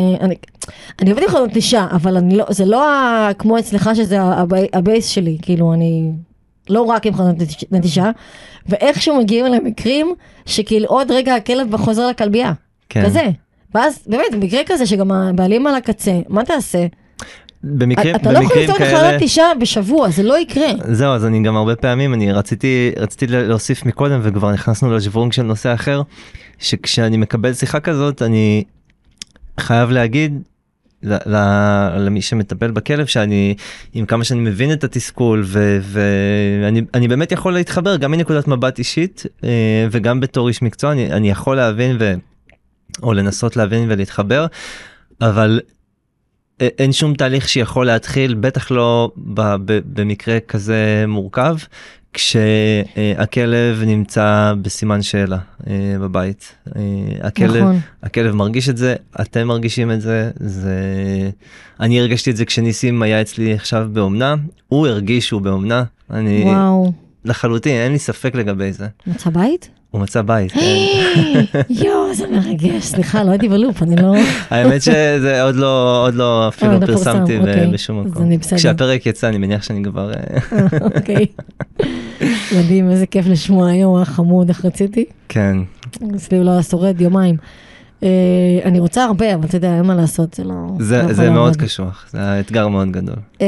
אני, עובדת עם חנות אישה, אבל אני לא, זה לא ה- כמו אצלך שזה הבי- הבייס שלי, כאילו, אני לא רק עם חנות נטישה, ואיכשהו מגיעים אליי מקרים שכאילו עוד רגע הכלב חוזר לכלבייה, כן. כזה. ואז באמת, במקרה כזה שגם הבעלים על הקצה, מה תעשה? במקרים, אתה לא יכול במקרים את כאלה, החלת אישה בשבוע, זה לא יקרה. זהו אז אני גם הרבה פעמים אני רציתי רציתי להוסיף מקודם וכבר נכנסנו לשוורונג של נושא אחר שכשאני מקבל שיחה כזאת אני חייב להגיד למי שמטפל בכלב שאני עם כמה שאני מבין את התסכול ואני אני באמת יכול להתחבר גם מנקודת מבט אישית אה, וגם בתור איש מקצוע אני, אני יכול להבין ו... או לנסות להבין ולהתחבר אבל אין שום תהליך שיכול להתחיל בטח לא במקרה כזה מורכב כשהכלב נמצא בסימן שאלה אה, בבית. אה, הכלב, נכון. הכלב מרגיש את זה, אתם מרגישים את זה, זה... אני הרגשתי את זה כשניסים היה אצלי עכשיו באומנה, הוא הרגיש שהוא באומנה, אני וואו. לחלוטין, אין לי ספק לגבי זה. מצא בית? הוא מצא בית, כן. יואו, זה מרגש. סליחה, לא הייתי בלופ, אני לא... האמת שזה עוד לא, עוד לא אפילו עוד לא פרסמתי אוקיי. בשום מקום. כשהפרק יצא אני מניח שאני כבר... אה, אוקיי. מדהים, איזה כיף לשמוע היום, היה חמוד, איך רציתי. כן, אצלי הוא לא היה שורד יומיים. אה, אני רוצה הרבה, אבל אתה יודע, אין מה לעשות, זה לא... זה, לא זה מאוד. קשוח, זה אתגר מאוד גדול. אה,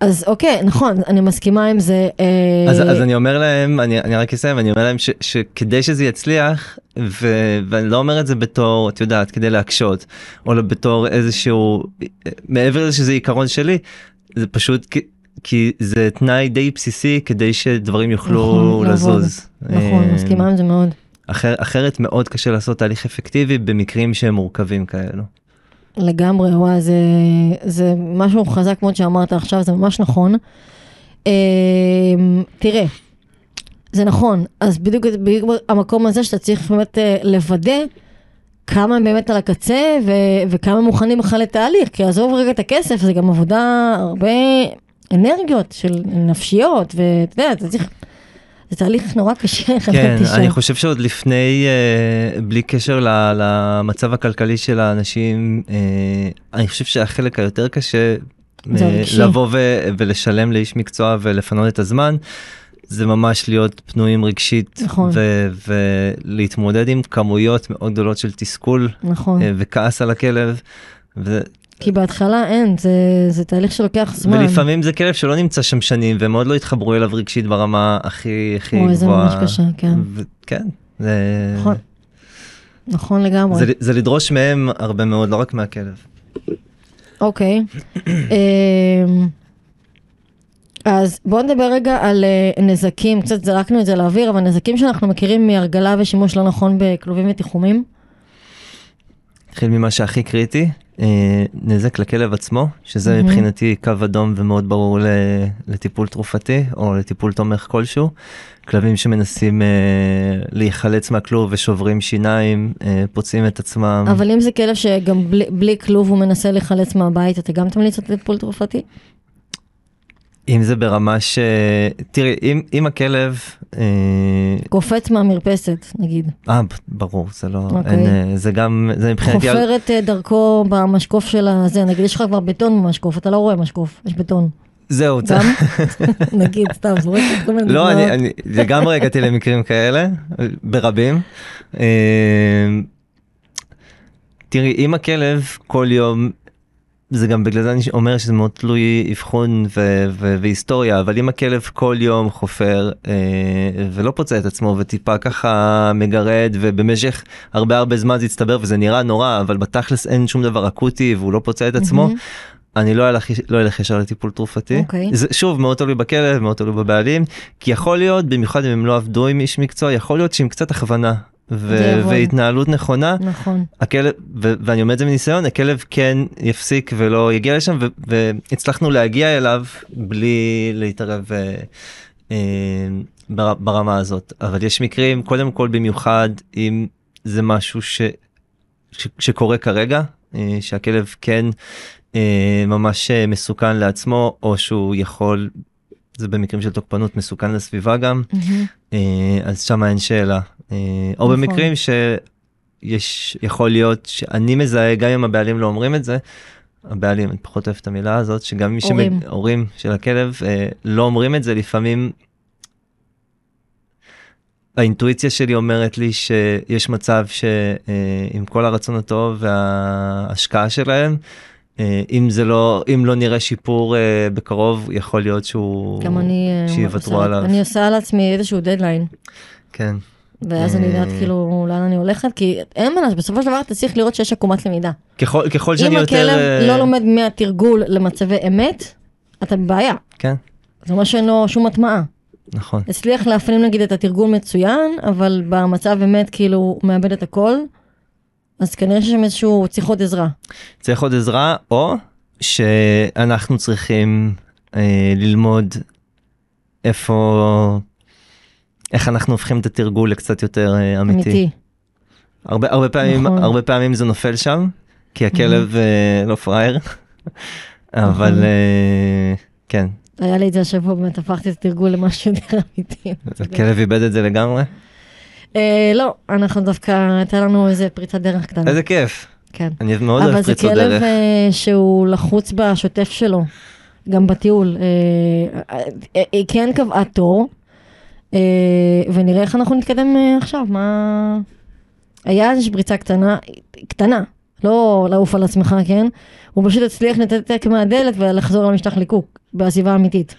אז אוקיי, נכון, אני מסכימה עם זה. אה, אז, אז אני אומר להם, אני, אני רק אסיים, אני אומר להם ש, שכדי שזה יצליח, ו, ואני לא אומר את זה בתור, את יודעת, כדי להקשות, או בתור איזשהו, מעבר לזה שזה עיקרון שלי, זה פשוט כי זה תנאי די בסיסי כדי שדברים יוכלו נכון, לזוז. נכון, אה, מסכימה עם זה מאוד. אחר, אחרת מאוד קשה לעשות תהליך אפקטיבי במקרים שהם מורכבים כאלו. לגמרי, וואי, זה, זה משהו חזק מאוד שאמרת עכשיו, זה ממש נכון. אה, תראה, זה נכון, אז בדיוק, בדיוק המקום הזה שאתה צריך באמת אה, לוודא כמה הם באמת על הקצה ו, וכמה מוכנים בכלל לתהליך, כי עזוב רגע את הכסף, זה גם עבודה הרבה אנרגיות של נפשיות, ואתה יודע, אתה צריך, זה תהליך נורא קשה, *laughs* כן, אני. חושב שעוד לפני, אה, בלי קשר ל- למצב הכלכלי של האנשים, אה, אני חושב שהחלק היותר קשה, אה. לבוא ו- ולשלם לאיש מקצוע ולפנות את הזמן, זה ממש להיות פנויים רגשית, נכון. ו- ולהתמודד עם כמויות מאוד גדולות של תסכול נכון, אה, וכעס על הכלב. ו- כי בהתחלה אין, זה, זה תהליך שלוקח זמן. ולפעמים זה כלב שלא נמצא שם שנים והם עוד לא התחברו אליו רגשית ברמה הכי הכי אוי, זה גבוהה. ממש קשה, כן. ו- כן. זה... נכון. נכון לגמרי. זה, זה לדרוש מהם הרבה מאוד, לא רק מהכלב. אוקיי. אמ, אז בואו נדבר רגע על אה, נזקים, קצת זרקנו את זה לאוויר, אבל נזקים שאנחנו מכירים מהרגלה ושימוש לא נכון בכלובים ותיחומים. נתחיל ממה שהכי קריטי, נזק לכלב עצמו, שזה מהמם. מבחינתי קו אדום ומאוד ברור ל, לטיפול תרופתי או לטיפול תומך כלשהו. כלבים שמנסים אה, להיחלץ מהכלוב ושוברים שיניים, אה, פוצעים את עצמם. אבל אם זה כלב שגם בלי, בלי כלוב הוא מנסה להיחלץ מהבית, אתה גם תמליץ על טיפול תרופתי? אם זה ברמה ש... תראי, אם, אם הכלב... אה, קופץ מהמרפסת, נגיד. אה, ברור, זה לא... אוקיי. אין, אה, זה גם... זה מבחינתי... חופר את אה, דרכו במשקוף של הזה, נגיד יש לך כבר בטון במשקוף, אתה לא רואה משקוף, יש בטון. זהו, גם? *laughs* נגיד, סתם, זורקת כל מיני לא, *laughs* דוגמאות. אני, אני לגמרי הגעתי למקרים כאלה, ברבים. תראי, אם הכלב כל יום, זה גם בגלל זה אני אומר שזה מאוד תלוי אבחון ו- ו- והיסטוריה, אבל אם הכלב כל יום חופר אה, ולא פוצע את עצמו וטיפה ככה מגרד ובמשך הרבה הרבה זמן זה יצטבר וזה נראה נורא, אבל בתכלס אין שום דבר אקוטי והוא לא פוצע את עצמו, מהמם. אני לא אלך, לא אלך ישר לטיפול תרופתי. אוקיי. זה שוב מאוד תלוי בכלב, מאוד תלוי בבעלים, כי יכול להיות, במיוחד אם הם לא עבדו עם איש מקצוע, יכול להיות שעם קצת הכוונה ו-. והתנהלות נכונה, נכון. הכלב, ו- ואני אומר את זה מניסיון, הכלב כן יפסיק ולא יגיע לשם, ו- והצלחנו להגיע אליו בלי להתערב אה, אה, בר- ברמה הזאת. אבל יש מקרים, קודם כל במיוחד אם זה משהו ש- ש- שקורה כרגע, אה, שהכלב כן אה, ממש אה, מסוכן לעצמו, או שהוא יכול, זה במקרים של תוקפנות, מסוכן לסביבה גם. אה, אז שם אין שאלה. אה, או נכון. במקרים שיש, יכול להיות שאני מזהה, גם אם הבעלים לא אומרים את זה, הבעלים, אני פחות אוהב את המילה הזאת, שגם מי הורים. שמג... הורים של הכלב אה, לא אומרים את זה, לפעמים האינטואיציה שלי אומרת לי שיש מצב שעם כל הרצון הטוב וההשקעה שלהם, אם זה לא, אם לא נראה שיפור אה, בקרוב, יכול להיות שהוא, גם אני... אה, שיוותרו עליו. אני עושה על עצמי איזשהו דדליין. כן. ואז אני יודעת אה. כאילו לאן אני הולכת, כי אין מה בסופו של דבר אתה צריך לראות שיש עקומת למידה. ככל, ככל אם שאני יותר... הכלב אה, לא לומד מהתרגול למצבי אמת, אתה בבעיה. כן, זה אומר שאין לו שום הטמעה. נכון. הצליח להפנים נגיד את התרגול מצוין, אבל במצב אמת כאילו הוא מאבד את הכל, אז כנראה שיש שם איזשהו, צריך עוד עזרה. צריך עוד עזרה, או שאנחנו צריכים אה, ללמוד איפה, איך אנחנו הופכים את התרגול לקצת יותר אה, אמיתי. אמיתי. הרבה, הרבה, פעמים, נכון. הרבה פעמים זה נופל שם, כי הכלב אה, לא פראייר, *laughs* אבל. אה, כן, היה לי את זה השבוע, באמת הפכתי את התרגול למשהו יותר אמיתי. הכלב איבד את זה לגמרי. אה, לא, אנחנו דווקא, הייתה לנו איזה פריצת דרך קטנה. איזה כיף, כן. אני מאוד אוהב אבל זה פריצות כלב דרך. אה, שהוא לחוץ בשוטף שלו, גם בטיול. אה, היא כן קבעה תור, אה, ונראה איך אנחנו נתקדם עכשיו, מה... היה איזושהי פריצה קטנה, קטנה, לא לעוף על עצמך, כן? הוא פשוט הצליח לנתק מהדלת ולחזור למשטח ליקוק, בעזיבה אמיתית.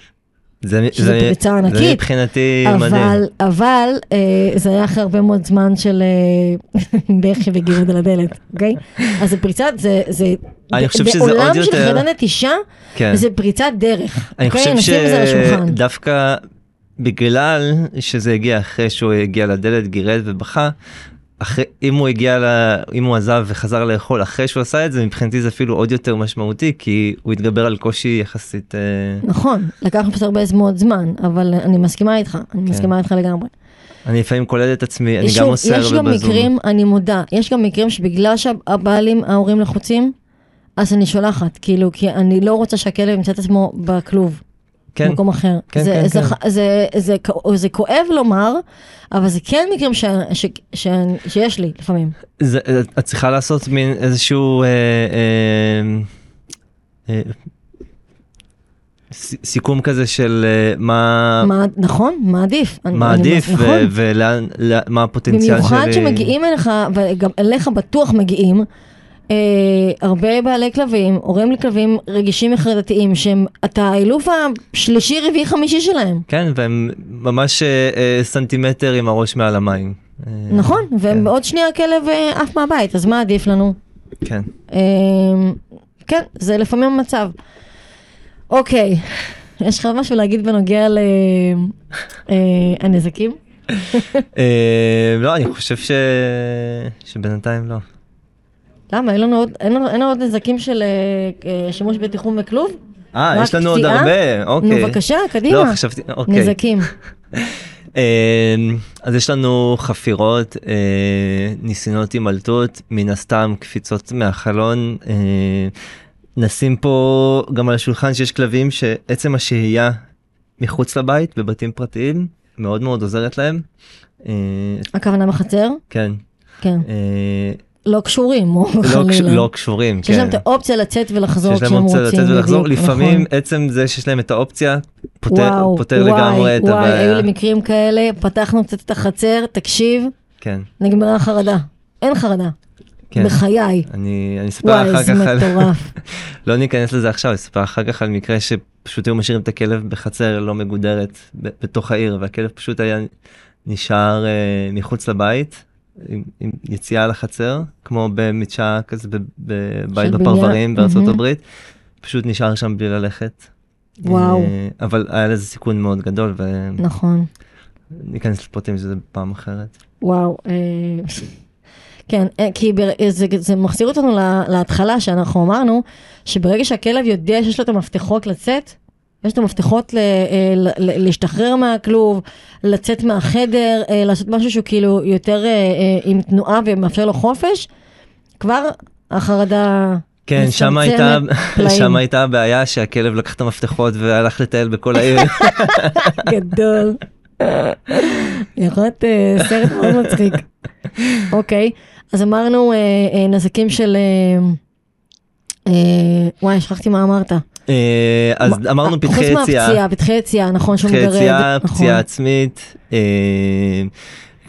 זה, שזה זה- פריצה זה ענקית, מבחינתי מדהים. אבל, אבל אה, זה היה אחרי הרבה מאוד זמן של אה, *laughs* דחי וגירוד על הדלת, אוקיי? אז זה פריצת, זה, זה, אני חושב שזה עוד בעולם של יותר- חרדה נתישה, כן. זה פריצת דרך, אני אוקיי? חושב זה. שדווקא בגלל שזה הגיע אחרי שהוא הגיע לדלת, גירד ובכה, אחרי, אם הוא הגיע, ל, אם הוא עזב וחזר לאכול אחרי שהוא עשה את זה, מבחינתי זה אפילו עוד יותר משמעותי, כי הוא התגבר על קושי יחסית... אה, נכון, לקח פשוט הרבה מאוד זמן, אבל אני מסכימה איתך, אני כן. מסכימה איתך לגמרי. אני לפעמים קולט את עצמי, אני גם עושה יש הרבה גם בזום. מקרים, אני מודה, יש גם מקרים שבגלל שהבעלים, ההורים לחוצים, אז אני שולחת, כאילו, כי אני לא רוצה שהכלב ימצא את עצמו בכלוב. כן, במקום אחר. כן, זה, כן, זה, כן. ח- זה, זה, כ- זה כואב לומר, אבל זה כן מקרים ש, ש, ש, שיש לי לפעמים. זה, את צריכה לעשות מין איזשהו... אה, אה, אה, סיכום כזה של אה, מה, מה, נכון, מה עדיף. אני- מה אני- עדיף נכון. ו- ולאן, לא- מה הפוטנציאל שלי. במיוחד שמגיעים אליך, וגם אליך בטוח מגיעים, אה, הרבה בעלי כלבים, הורים לכלבים רגישים וחרדתיים, שהם, אתה האילוף השלישי, רביעי, חמישי שלהם. כן, והם ממש אה, אה, סנטימטר עם הראש מעל המים. אה, נכון, כן. ובעוד שנייה הכלב אה, עף מהבית, אז מה עדיף לנו? כן. אה, כן, זה לפעמים המצב. אוקיי, יש לך משהו להגיד בנוגע לנזקים? אה, לא, אני חושב. שבינתיים לא. למה? אין לנו עוד, אין לנו, אין לנו עוד נזקים של אה, אה, שימוש בתיחום וכלוב? אה, יש לנו עוד? הרבה, אוקיי. נו, בבקשה, קדימה. לא, חשבתי, אוקיי. נזקים. *laughs* אה, אז יש לנו חפירות, אה, ניסיונות הימלטות, מן הסתם קפיצות מהחלון. אה, נשים פה גם על השולחן שיש כלבים שעצם השהייה מחוץ לבית בבתים פרטיים מאוד מאוד עוזרת להם. הכוונה בחצר? כן. כן. לא קשורים, או לא, קש- חלילה. לא קשורים, שיש להם כן. את האופציה לצאת ולחזור שיש להם כשהם אופציה רוצים. לצאת ולחזור, בדיוק, לפעמים נכון. עצם זה שיש להם את האופציה פותר, וואו, פותר וואי, לגמרי את וואי, הבעיה. היו לי מקרים כאלה, פתחנו קצת את החצר, תקשיב, כן, נגמרה החרדה. אין חרדה. כן. בחיי. אני, אני אספר וואי, אחר כך על... מטורף. *laughs* לא ניכנס לזה עכשיו, אני אספר אחר כך על מקרה שפשוט היו משאירים את הכלב בחצר לא מגודרת בתוך העיר, והכלב פשוט היה נשאר אה, מחוץ לבית, עם, עם יציאה לחצר, כמו במדשאה כזה בבית בפרברים בארצות. הברית, פשוט נשאר שם בלי ללכת. וואו. אה, אבל היה לזה סיכון מאוד גדול, נכון. וניכנס לפרטים של זה בפעם אחרת. וואו. אה, כן, אה, כי זה, זה מחזיר אותנו לה- להתחלה שאנחנו אמרנו, שברגע שהכלב יודע שיש לו את המפתחות לצאת, יש את המפתחות ל, אה, ל, ל, להשתחרר מהכלוב, לצאת מהחדר, אה, לעשות משהו שהוא כאילו יותר אה, עם תנועה ומאפשר לו חופש, כבר החרדה כן, שם הייתה. שם *laughs* הייתה הבעיה שהכלב לקח את המפתחות והלך לטייל בכל העיר. *laughs* גדול. יכול להיות סרט מאוד מצחיק. *laughs* אוקיי, אז אמרנו נזקים של... אה, וואי, שכחתי מה אמרת. אה, אז אמרנו פתחי חוץ יציאה, מהפציעה, פתחי יציאה, נכון שהוא פתחי מגרד. יציאה, נכון. פציעה עצמית, אה,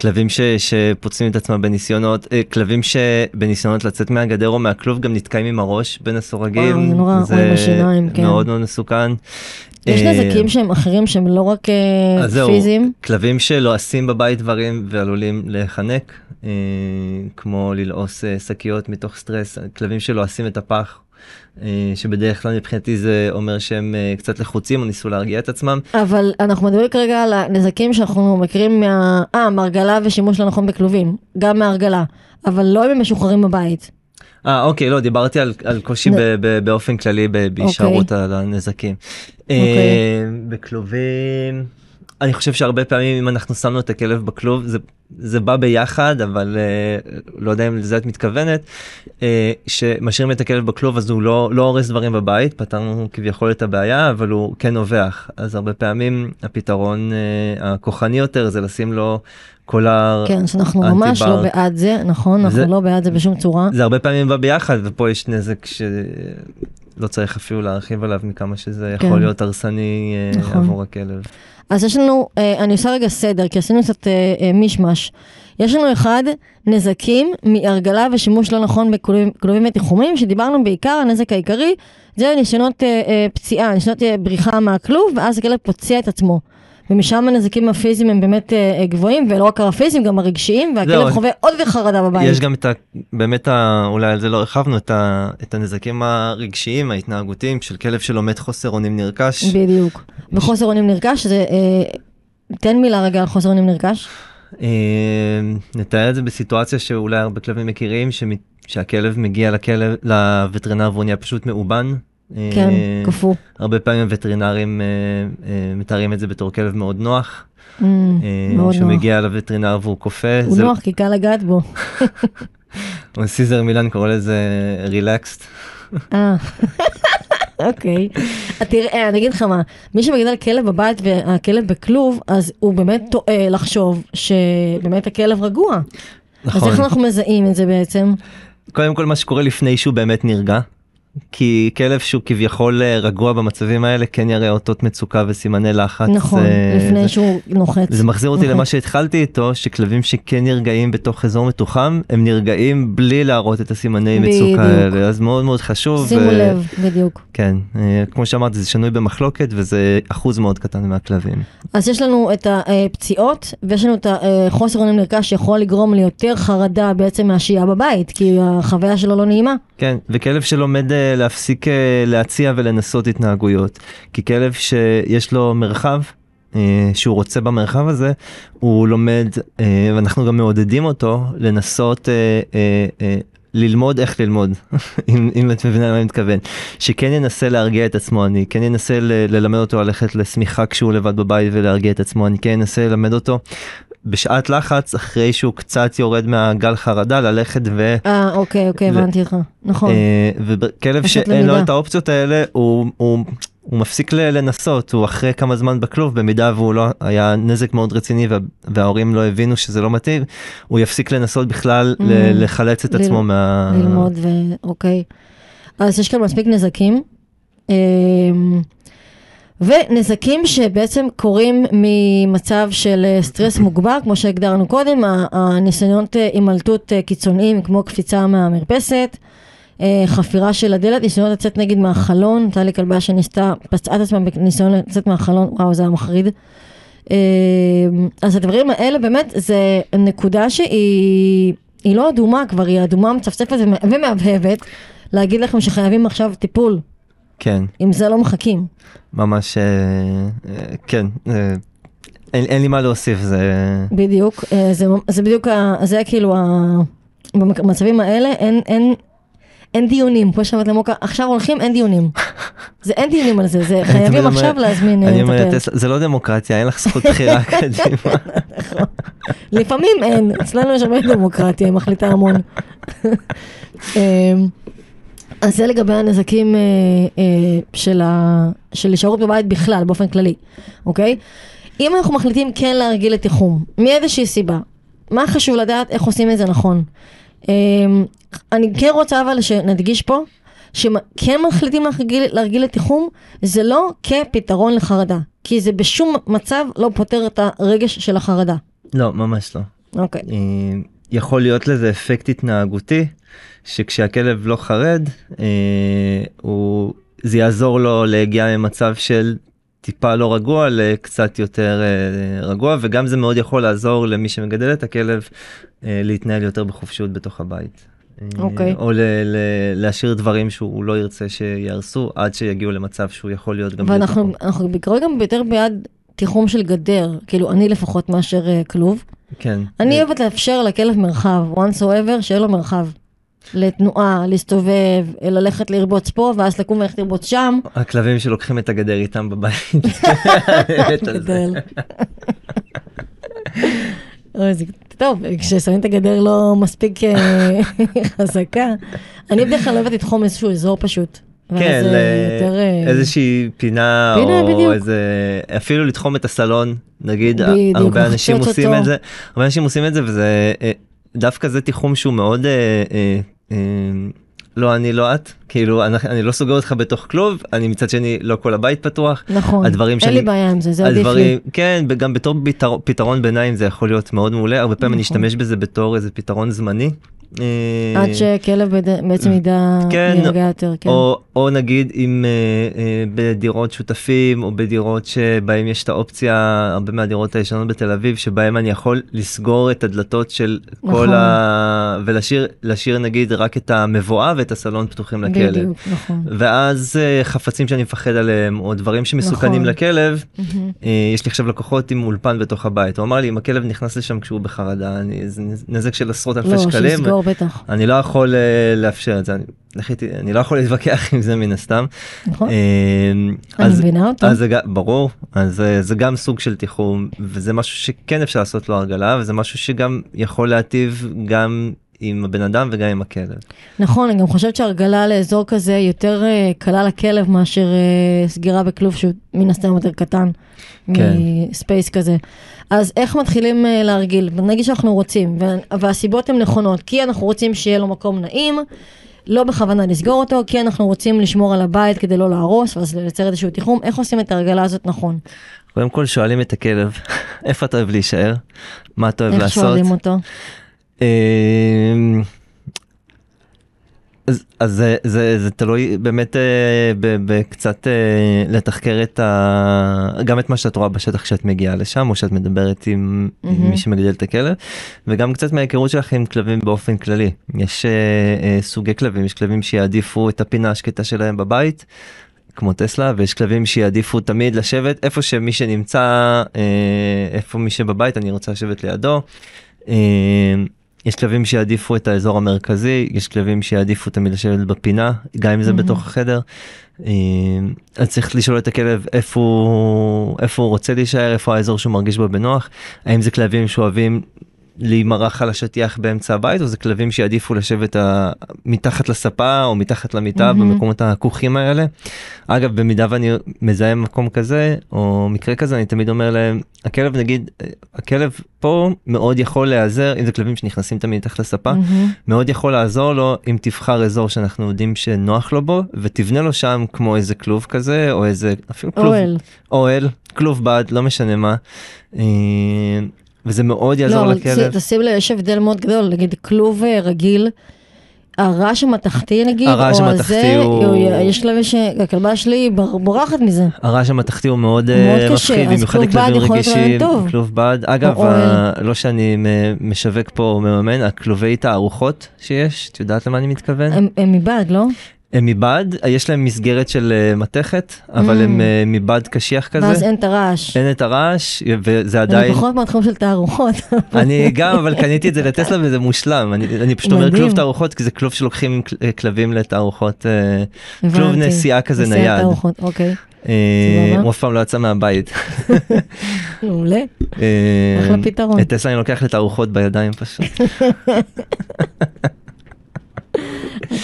כלבים ש, שפוצעים את עצמם בניסיונות, כלבים שבניסיונות לצאת מהגדר או מהכלוב גם נתקעים עם הראש בין הסורגים. וואו, זה נורא, או עם השיניים, כן. מאוד מאוד מסוכן. יש נזקים שהם אחרים שהם לא רק אז זהו, פיזיים. כלבים שלועסים בבית דברים ועלולים להיחנק, כמו ללעוס שקיות מתוך סטרס, כלבים שלועסים את הפח, שבדרך כלל מבחינתי זה אומר שהם אה, קצת לחוצים או ניסו להרגיע את עצמם. אבל אנחנו מדברים כרגע על הנזקים שאנחנו מכירים מה... אה, מהרגלה ושימוש לא נכון בכלובים. גם מהרגלה. אבל לא אם הם משוחררים בבית. אה אוקיי לא דיברתי על, על קושי נ- ב, ב, באופן כללי ב- בהישארות על הנזקים. אוקיי. אה, בכלובים אני חושב שהרבה פעמים אם אנחנו שמנו את הכלב בכלוב זה זה בא ביחד אבל אה, לא יודע אם לזה את מתכוונת אה, שמשאירים את הכלב בכלוב אז הוא לא לא הורס דברים בבית פתרנו כביכול את הבעיה אבל הוא כן נובח אז הרבה פעמים הפתרון אה, הכוחני יותר זה לשים לו קולר כן, שאנחנו ממש לא. בעד זה, נכון? אנחנו זה- לא בעד זה בשום צורה. זה הרבה פעמים בא ביחד ופה יש נזק שלא צריך אפילו להרחיב עליו מכמה שזה יכול כן. להיות הרסני אה, נכון. עבור הכלב. אז יש לנו, אה, אני עושה רגע סדר, כי עשינו קצת אה, אה, מישמש. יש לנו אחד, נזקים מהרגלה ושימוש לא נכון בכלובים כלובים ותיחומים, שדיברנו בעיקר, הנזק העיקרי, זה ניסיונות פציעה, ניסיונות בריחה מהכלוב, ואז הכלב פוצע את עצמו. ומשם הנזקים הפיזיים הם באמת אה, גבוהים, ולא רק הפיזיים, גם הרגשיים, והכלב זהו, חווה עוד יותר חרדה בבית. יש גם את ה... באמת ה... אולי על זה לא הרחבנו את, ה... את הנזקים הרגשיים ההתנהגותיים של כלב שלומד חוסר אונים נרכש. בדיוק. וחוסר אונים נרכש, זה... אה, תן מילה רגע על חוסר אונים נרכש. אה, נתאר את זה בסיטואציה שאולי הרבה כלבים מכירים שמ... שהכלב מגיע לכלב לווטרינר והוא נהיה פשוט מאובן. אה, כן, קפוא. הרבה פעמים הווטרינרים אה, אה, מתארים את זה בתור כלב מאוד נוח. Mm, אה, מאוד שהוא נוח. מגיע לווטרינר והוא קופא. הוא נוח כי קל לגעת בו. *laughs* סיזר מילן קורא לזה רילקסט. אה, *laughs* אוקיי. אז תראה, אני אגיד לך מה, מי שמגדל כלב בבית והכלב בכלוב, אז הוא באמת טועה לחשוב שבאמת הכלב רגוע. אז נכון. איך אנחנו מזהים את זה בעצם? קודם כל מה שקורה לפני שהוא באמת נרגע. כי כלב שהוא כביכול אה, רגוע במצבים האלה כן יראה אותות מצוקה וסימני לחץ. נכון, אה, לפני זה- שהוא נוחת. זה מחזיר אותי נוחת. למה שהתחלתי איתו שכלבים שכן נרגעים בתוך אזור מתוחם הם נרגעים בלי להראות את הסימני בדיוק. מצוקה האלה אז מאוד מאוד חשוב. שימו ו- לב, בדיוק. כן אה, כמו שאמרתי זה שנוי במחלוקת וזה אחוז מאוד קטן מהכלבים. אז יש לנו את הפציעות, ויש לנו את החוסר אונים נרכש שיכול לגרום ליותר חרדה בעצם מהשהייה בבית, כי החוויה שלו לא נעימה. כן, וכלב שלומד אה, להפסיק אה, להציע ולנסות התנהגויות. כי כלב שיש לו מרחב, אה, שהוא רוצה במרחב הזה, הוא לומד, אה, ואנחנו גם מעודדים אותו לנסות ללמוד איך ללמוד, *laughs* אם, אם את מבינה למה אני מתכוון. שכן ינסה להרגיע את עצמו, אני כן אנסה ל- ללמד אותו ללכת לשמיכה כשהוא לבד בבית ולהרגיע את עצמו, אני כן אנסה ללמד אותו. בשעת לחץ, אחרי שהוא קצת יורד מהגל חרדה, ללכת ו... אה, אוקיי, אוקיי, הבנתי אותך. נכון. אה, וכלב שאין לו. את האופציות האלה הוא, הוא, הוא מפסיק לנסות הוא אחרי כמה זמן בכלוב במידה והוא לא היה נזק מאוד רציני וה, וההורים לא הבינו שזה לא מתאים הוא יפסיק לנסות בכלל Mm. ל- לחלץ את ל- עצמו מה... ללמוד ו... אוקיי. אז יש כאן מספיק נזקים. ונזקים שבעצם קורים ממצב של אה, סטרס מוגבר, כמו שהגדרנו קודם, הניסיונות אה, הימלטות אה, קיצוניים כמו קפיצה מהמרפסת, חפירה של הדלת, ניסיונות לצאת נגיד מהחלון, הייתה לי כלבה שניסתה, פצעה את עצמה בניסיון לצאת מהחלון, וואו זה היה מחריד. אז הדברים האלה באמת זה נקודה שהיא היא לא אדומה כבר, היא אדומה מצפצפת ומ- ומהבהבת, להגיד לכם שחייבים עכשיו טיפול, כן עם זה לא מחכים. ממש אה, אה, כן אה, אין, אין לי מה להוסיף זה בדיוק, אה, זה, זה בדיוק, זה כאילו, ה, במצבים האלה אין, אין, אין דיונים, כמו שאמרת למוקה, עכשיו הולכים, אין דיונים. זה אין דיונים על זה, זה *laughs* חייבים עכשיו להזמין אה, אני אומר מטפל. זה לא דמוקרטיה אין לך זכות בחירה *laughs* קדימה. לפעמים אין, אצלנו יש הרבה דמוקרטיה, היא מחליטה המון. *laughs* אז זה לגבי הנזקים אה, אה, של ה- של הישארות בבית בכלל, באופן כללי, אוקיי? אם אנחנו מחליטים כן להרגיל לתיחום, מאיזושהי סיבה, מה חשוב לדעת איך עושים את זה נכון? אמ, אני כן רוצה אבל שנדגיש פה, שכן מחליטים להרגיל, להרגיל לתיחום, זה לא כפתרון לחרדה, כי זה בשום מצב לא פותר את הרגש של החרדה. לא ממש לא. אוקיי. אה, יכול להיות לזה אפקט התנהגותי, שכשהכלב לא חרד, אה, הוא, זה יעזור לו להגיע ממצב של טיפה לא רגוע לקצת יותר אה, רגוע, וגם זה מאוד יכול לעזור למי שמגדל את הכלב אה, להתנהל יותר בחופשיות בתוך הבית. אה, אוקיי. או ל- ל- להשאיר דברים שהוא לא ירצה שיהרסו עד שיגיעו למצב שהוא יכול להיות גם ואנחנו. אנחנו בעיקרון גם יותר בעד תיחום של גדר, כאילו אני לפחות מאשר אה, כלוב. כן. אני אה, אוהבת לאפשר לכלב מרחב, once or ever, שיהיה לו מרחב. לתנועה, להסתובב, ללכת לרבוץ פה, ואז לקום וללכת לרבוץ שם. הכלבים שלוקחים את הגדר איתם בבית. *laughs* גדל. טוב, כששמים את הגדר לא מספיק אה, *laughs* חזקה. אני בדרך כלל אוהבת לתחום איזשהו אזור פשוט. כן, יותר, אה, איזושהי פינה, פינה, או בדיוק. איזה, אפילו לתחום את הסלון, נגיד, בדיוק, הרבה אנשים עושים אותו. את זה, הרבה אנשים עושים את זה, וזה, אה, דווקא זה תיחום שהוא מאוד, אה, אה, אה, לא אני לא את, כאילו אני, אני לא סוגר אותך בתוך כלוב, אני מצד שני לא כל הבית פתוח. נכון, הדברים אין שאני- לי בעיה עם זה, זה עדיף לי. כן, וגם בתור פתרון, ביניים זה יכול להיות מאוד מעולה, הרבה פעמים אני נכון. אשתמש בזה בתור איזה פתרון זמני. אה, עד שכלב בד- בעצם ידע כן, להירגע יותר, כן. או, או נגיד אם אה, אה, בדירות שותפים או בדירות שבהם יש את האופציה, הרבה מהדירות הישנות בתל אביב, שבהם אני יכול לסגור את הדלתות של נכון. כל ה... ולהשאיר להשאיר נגיד רק את המבואה ואת הסלון פתוחים לכלב. בדיוק, נכון. ואז חפצים שאני מפחד עליהם או דברים שמסוכנים נכון. לכלב, יש לי עכשיו לקוחות עם אולפן בתוך הבית, הוא אמר לי אם הכלב נכנס לשם כשהוא בחרדה, אני, זה נזק של עשרות אלפי לא, שקלים. בטח, אני לא יכול אה, לאפשר את זה, אני, אני לא יכול להתווכח עם זה מן הסתם. נכון? אה, אני מבינה אותו. ברור, אז זה גם סוג של תיחום, וזה משהו שכן אפשר לעשות לו הרגלה, וזה משהו שגם יכול להטיב גם עם הבן אדם וגם עם הכלב. נכון, אני גם חושבת שהרגלה לאזור כזה יותר אה, קלה לכלב מאשר אה, סגירה בכלוב שהוא מן הסתם יותר קטן, כן. מספייס כזה. אז איך מתחילים אה, להרגיל? נגיד שאנחנו רוצים, וה- והסיבות הן נכונות, כי אנחנו רוצים שיהיה לו מקום נעים, לא בכוונה לסגור אותו, כי אנחנו רוצים לשמור על הבית כדי לא להרוס, ואז לייצר איזשהו תיחום, איך עושים את ההרגלה הזאת נכון? קודם כל שואלים את הכלב, *laughs* איפה אתה אוהב להישאר? מה אתה אוהב איך לעשות? שואלים אותו? אמ, אז, אז זה, זה, זה תלוי באמת אה, בקצת אה, לתחקר את ה... גם את מה שאת רואה בשטח כשאת מגיעה לשם או שאת מדברת עם, עם מהמם. מי שמגדל את הכלב וגם קצת מההיכרות שלך עם כלבים באופן כללי. יש אה, אה, סוגי כלבים, יש כלבים שיעדיפו את הפינה השקטה שלהם בבית. כמו טסלה ויש כלבים שיעדיפו תמיד לשבת איפה שמי שנמצא אה, איפה מי שבבית אני רוצה לשבת לידו. אה, יש כלבים שיעדיפו את האזור המרכזי, יש כלבים שיעדיפו תמיד לשבת בפינה, גם אם זה מהמם. בתוך החדר. אה, אז צריך לשאול את הכלב איפה הוא, איפה הוא רוצה להישאר, איפה האזור שהוא מרגיש בו בנוח. האם זה כלבים שאוהבים להימרח על השטיח באמצע הבית, או זה כלבים שיעדיפו לשבת ה... מתחת לספה או מתחת למיטה מהמם. במקומות הכוכים האלה. אגב, במידה ואני מזהה מקום כזה, או מקרה כזה, אני תמיד אומר להם, הכלב נגיד, אה, הכלב פה מאוד יכול להיעזר, אם זה כלבים שנכנסים תמיד מתחת לספה, מהמם. מאוד יכול לעזור לו אם תבחר אזור שאנחנו יודעים שנוח לו בו, ותבנה לו שם כמו איזה כלוב כזה, או איזה, אפילו כלוב, אוהל. אוהל, כלוב בד, לא משנה מה. וזה מאוד יעזור לא, לכלב. ת- תשים לב, יש הבדל מאוד גדול, נגיד כלוב אה, רגיל, הרעש המתכתי נגיד, הרעש או המתכתי הוא- יש כלבים שהכלבה שלי בר- בורחת מזה. הרעש המתכתי הוא מאוד, מאוד אה, מפחיד, במיוחד לכלבים רגישים. כלוב בד. אגב. ה- לא שאני משווק פה או מממן, הכלובי תערוכות שיש, את יודעת למה אני מתכוון? הם הם מבד, לא? הם מבד, יש להם מסגרת של אה, מתכת, אבל Mm. הם אה, מבד קשיח כזה. ואז אין את הרעש. אין את הרעש, וזה אני עדיין... פחות מהתחום של תערוכות. אני גם, אבל קניתי את זה לטסלה וזה מושלם. אני, אני פשוט אומר. כלוב תערוכות, כי זה כלוב שלוקחים כל- אה, כלבים לתערוכות, אה, כלוב. נסיעה כזה נסיעת נייד. תערוכות, אוקיי, אה. הוא אף פעם לא יצא מהבית. *laughs* מעולה. אה, אחלה פתרון. את טסלה אני לוקח לתערוכות בידיים פשוט. *laughs*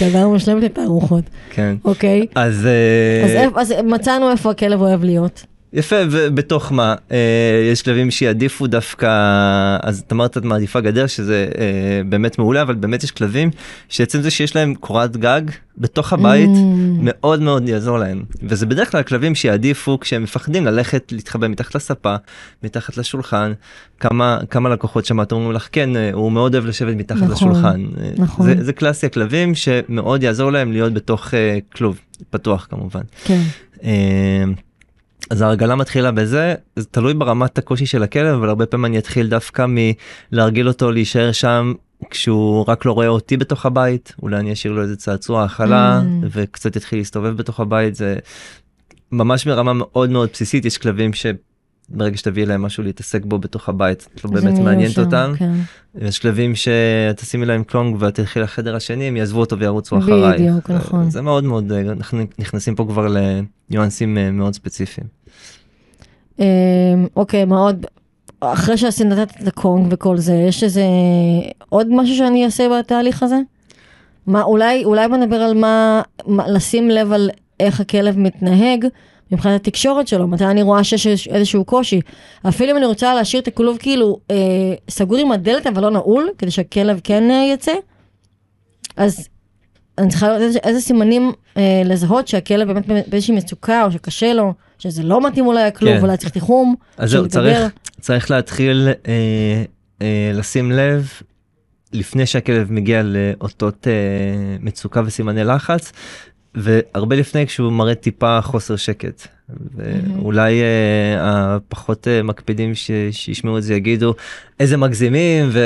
הכלבה מושלמת לתערוכות, כן. אוקיי. אז אה, אז מצאנו איפה הכלב אוהב להיות. יפה, ובתוך מה? אה, יש כלבים שיעדיפו דווקא, אז את אמרת את מעדיפה גדר, שזה אה, באמת מעולה, אבל באמת יש כלבים שעצם זה שיש להם קורת גג בתוך הבית, Mm. מאוד מאוד יעזור להם. וזה בדרך כלל כלבים שיעדיפו כשהם מפחדים ללכת להתחבא מתחת לספה, מתחת לשולחן. כמה, כמה לקוחות שמעת אומרים לך, כן, אה, הוא מאוד אוהב לשבת מתחת נכון, לשולחן. אה, נכון. זה, זה קלאסי הכלבים שמאוד יעזור להם להיות בתוך אה, כלוב, פתוח כמובן. כן. אה, אז ההרגלה מתחילה בזה, זה תלוי ברמת הקושי של הכלב, אבל הרבה פעמים אני אתחיל דווקא מלהרגיל אותו להישאר שם כשהוא רק לא רואה אותי בתוך הבית, אולי אני אשאיר לו איזה צעצוע האכלה Mm. וקצת יתחיל להסתובב בתוך הבית, זה ממש ברמה מאוד מאוד בסיסית, יש כלבים שברגע שתביא להם משהו להתעסק בו בתוך הבית, את לא באמת מעניינת שם, אותם. כן. יש כלבים שתשימי להם קלונג ואת תלכי לחדר השני הם יעזבו אותו וירוצו אחריי. בדיוק, נכון. זה מאוד מאוד, אה, אנחנו נכנסים פה כבר לניואנסים אה, מאוד ספציפיים. אמ, אוקיי, מאוד, אחרי שעשית נתת את הקונג וכל זה, יש איזה עוד משהו שאני אעשה בתהליך הזה? מה, אולי, אולי בוא נדבר על מה, מה, לשים לב על איך הכלב מתנהג מבחינת התקשורת שלו, מתי אני רואה שיש איזשהו קושי. אפילו אם אני רוצה להשאיר את הכלוב כאילו אה, סגור עם הדלת אבל לא נעול, כדי שהכלב כן אה, יצא, אז אני צריכה לראות איזה, איזה סימנים אה, לזהות שהכלב באמת באיזושהי מצוקה או שקשה לו, שזה לא מתאים אולי הכלוב, כן. אולי צריך תיחום. אז זהו, צריך. צריך להתחיל אה, אה, לשים לב לפני שהכלב מגיע לאותות אה, מצוקה וסימני לחץ, והרבה לפני כשהוא מראה טיפה חוסר שקט. ואולי אה, הפחות אה, מקפידים ש, שישמעו את זה יגידו איזה מגזימים ו...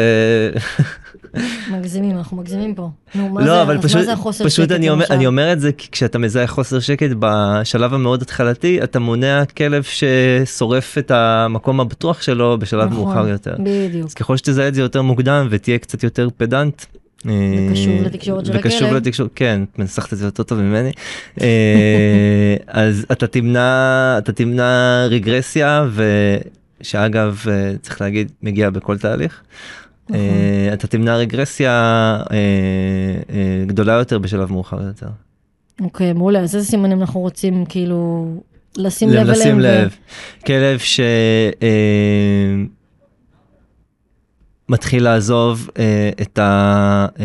*laughs* מגזימים, אנחנו מגזימים פה. נו, מה לא, זה, אבל פשוט, מה זה החוסר פשוט שקט אני, אומר, למשל? אני אומר את זה כי כשאתה מזהה חוסר שקט בשלב המאוד התחלתי, אתה מונע כלב ששורף את המקום הבטוח שלו בשלב נכון, מאוחר יותר. בדיוק. אז ככל שתזהה את זה יותר מוקדם ותהיה קצת יותר פדנט. אה, וקשוב לתקשורת של וקשוב הכלב. לתקשורת, כן, מנסחת את זה יותר טוב ממני. אה, *laughs* אז אתה תמנע, אתה תמנע רגרסיה, ושאגב, אה, צריך להגיד, מגיע בכל תהליך. נכון. אה, אתה תמנע רגרסיה אה, אה, גדולה יותר בשלב מאוחר יותר. אוקיי, מעולה, אז איזה סימנים אנחנו רוצים כאילו לשים לב לשים אליהם? ו- לב. כלב ש... מתחיל לעזוב אה, את, ה, אה,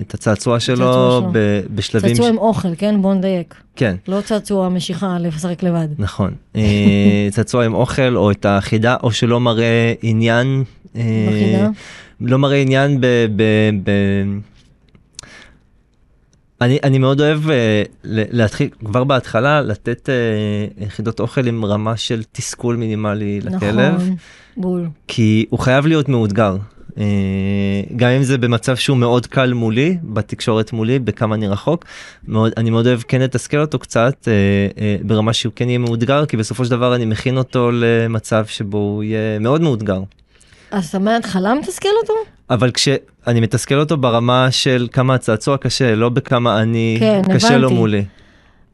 את הצעצוע שלו, הצעצוע. ב, בשלבים... צעצוע ש- עם אוכל, כן? בוא נדייק. כן, לא צעצוע משיכה לשחק לבד. נכון. אה, *laughs* צעצוע עם אוכל או את החידה, או שלא מראה עניין. אה, בחידה? לא מראה עניין ב... ב, ב אני, אני מאוד אוהב אה, להתחיל כבר בהתחלה לתת אה, יחידות אוכל עם רמה של תסכול מינימלי לכלב. נכון, בול. כי הוא חייב להיות מאותגר. אה, גם אם זה במצב שהוא מאוד קל מולי, בתקשורת מולי, בכמה אני רחוק, מאוד, אני מאוד אוהב כן לתסכל אותו קצת, אה, אה, ברמה שהוא כן יהיה מאותגר, כי בסופו של דבר אני מכין אותו למצב שבו הוא יהיה מאוד מאותגר. אז אתה מההתחלה מתסכל אותו? אבל כשאני מתסכל אותו ברמה של כמה הצעצוע קשה, לא בכמה אני, כן, קשה לו הבנתי. מולי.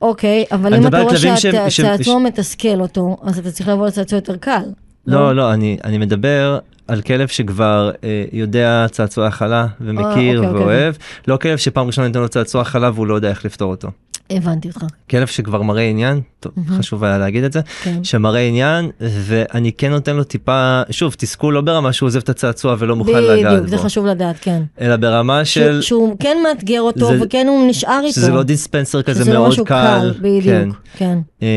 אוקיי, אבל אם אתה רואה שהצעצוע מתסכל אותו, אז אתה צריך לעבור לצעצוע יותר קל. לא, לא, אני, אני מדבר על כלב שכבר אה, יודע צעצוע הכלה ומכיר אוקיי, אוקיי, ואוהב, לא כלב שפעם ראשונה ניתן לו צעצוע הכלה והוא לא יודע איך לפתור אותו. הבנתי אותך. כלב שכבר מראה עניין, טוב, מהמם. חשוב היה להגיד את זה, כן. שמראה עניין, ואני כן נותן לו טיפה, שוב, תסכול לא ברמה שהוא עוזב את הצעצוע ולא מוכן לגעת בדיוק, זה בו, חשוב לדעת, כן. אלא ברמה שהוא- של, שהוא כן מאתגר אותו, זה- וכן הוא נשאר איתו. שזה לא דיספנסר כזה שזה לא מאוד משהו קל, כן. בדיוק, כן. אה,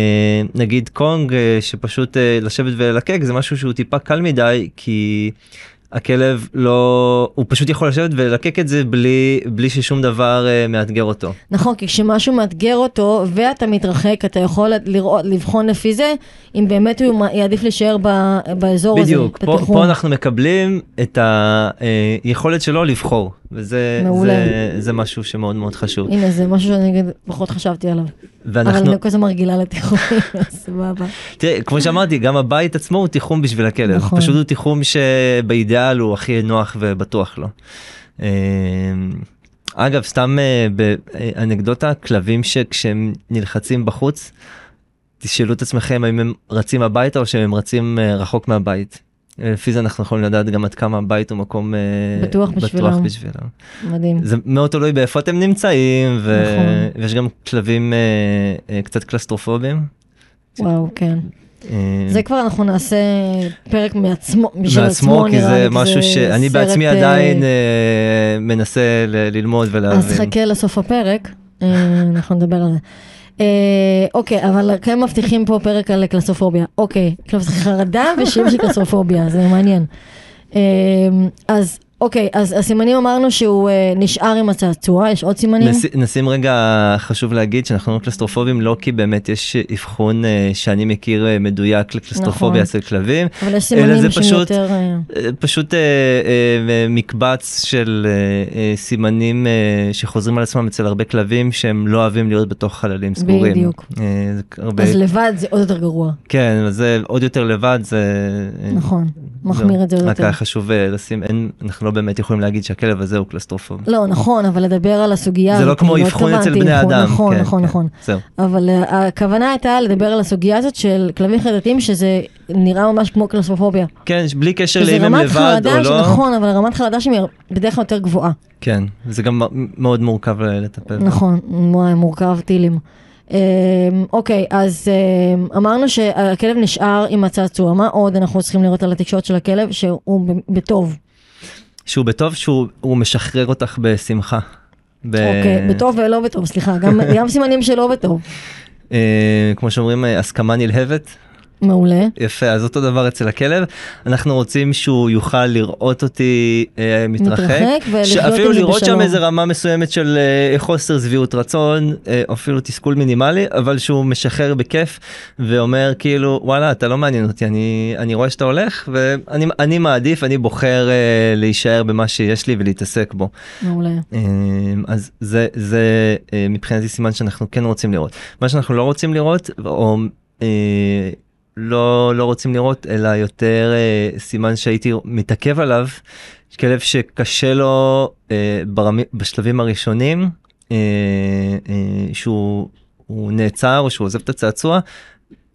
נגיד קונג אה, שפשוט אה, לשבת וללקק זה משהו שהוא טיפה קל מדי כי הכלב לא הוא פשוט יכול לשבת וללקק את זה בלי בלי ששום דבר אה, מאתגר אותו. נכון, כי כשמשהו מאתגר אותו ואתה מתרחק, אתה יכול לראות, לבחון לפי זה, אם באמת הוא יעדיף להישאר ב, באזור בדיוק הזה, פה, בתיחום. פה אנחנו מקבלים את היכולת שלו לבחור וזה. זה, זה משהו שמאוד מאוד חשוב הנה, זה משהו שאני נגיד פחות חשבתי עליו. אבל ואנחנו אני כל הזמן רגילה לתיחומים, *laughs* סבבה. תראה, כמו שאמרתי, גם הבית עצמו הוא תיחום בשביל הכלב. נכון. פשוט הוא תיחום שבאידאל הוא הכי נוח ובטוח לו. אה, אגב, סתם אה, באנקדוטה, כלבים שכשהם נלחצים בחוץ, תשאלו את עצמכם האם הם רצים הביתה או שהם רצים אה, רחוק מהבית. לפי זה אנחנו יכולים לדעת גם עד כמה הבית הוא מקום אה, בטוח בשבילם. בשבילם. מדהים. זה מאוד תלוי באיפה אתם נמצאים, ו... נכון. ויש גם כלבים אה, אה, קצת קלסטרופובים. וואו, כן. זה כבר אנחנו נעשה פרק מעצמו, בשביל מעצמו, עצמו כי זה משהו שאני בעצמי אה, עדיין אה, מנסה ללמוד ולהבין. אז חכה לסוף הפרק, אה, *laughs* אנחנו נדבר על זה. אה, אוקיי, אבל כן מבטיחים פה פרק על קלסופוביה. אוקיי, חרדה ושירים של קלסופוביה, זה מעניין. אה, אז אוקיי, אז הסימנים אמרנו שהוא אה, נשאר עם הצעצוע, יש עוד סימנים? נש- נשים רגע, חשוב להגיד שאנחנו לא קלסטרופובים לא כי באמת יש אבחון אה, שאני מכיר אה, מדויק לקלסטרופוביה נכון. אצל כלבים, אבל יש סימנים זה שהם פשוט- יותר... אה, אה, פשוט אה, אה, מקבץ של אה, אה, סימנים אה, שחוזרים על עצמם אצל הרבה כלבים שהם לא אוהבים להיות בתוך חללים סגורים. בדיוק. אה, זה הרבה, אז לבד זה עוד יותר גרוע, כן, זה עוד יותר לבד, זה... אה, נכון, מחמיר את זה עוד רק יותר. היה חשוב אה, לשים, אין, אנחנו לא באמת יכולים להגיד שהכלב הזה הוא קלסטרופוב. לא, נכון, אבל לדבר על הסוגיה זה לא כמו אני אבחון אצל בני אבחון, אדם. נכון, כן, נכון, כן. נכון. אבל אה, הכוונה הייתה לדבר על הסוגיה הזאת של כלבים חרדתיים, שזה נראה ממש כמו קלסופוביה. כן, בלי קשר לאם הם לבד או לא. נכון, אבל רמת חרדה שהיא בדרך כלל יותר גבוהה. כן, זה גם מאוד מורכב לטפל. נכון, מורכב טילים. אה, אוקיי, אז אה, אמרנו שהכלב נשאר עם הצעצוע, מה עוד אנחנו צריכים לראות על התקשורת של הכלב שהוא בטוב? שהוא בטוב שהוא הוא משחרר אותך בשמחה. אוקיי, בטוב ולא בטוב, סליחה, גם *laughs* גם סימנים שלא בטוב. אה, כמו שאומרים, אה, הסכמה נלהבת. מעולה. יפה, אז אותו דבר אצל הכלב. אנחנו רוצים שהוא יוכל לראות אותי אה, מתרחק. מתרחק ולחיות עם זה לראות שם בשלום. איזה רמה מסוימת של אה, חוסר שביעות רצון, אה, אפילו תסכול מינימלי, אבל שהוא משחרר בכיף ואומר כאילו, וואלה, אתה לא מעניין אותי, אני, אני רואה שאתה הולך, ואני אני מעדיף, אני בוחר אה, להישאר במה שיש לי ולהתעסק בו. מעולה. אה, אז זה, זה אה, מבחינתי סימן שאנחנו כן רוצים לראות. מה שאנחנו לא רוצים לראות, או אה, לא, לא רוצים לראות, אלא יותר אה, סימן שהייתי מתעכב עליו, כלב שקשה לו אה, ברמי, בשלבים הראשונים, אה, אה, שהוא הוא נעצר או שהוא עוזב את הצעצוע.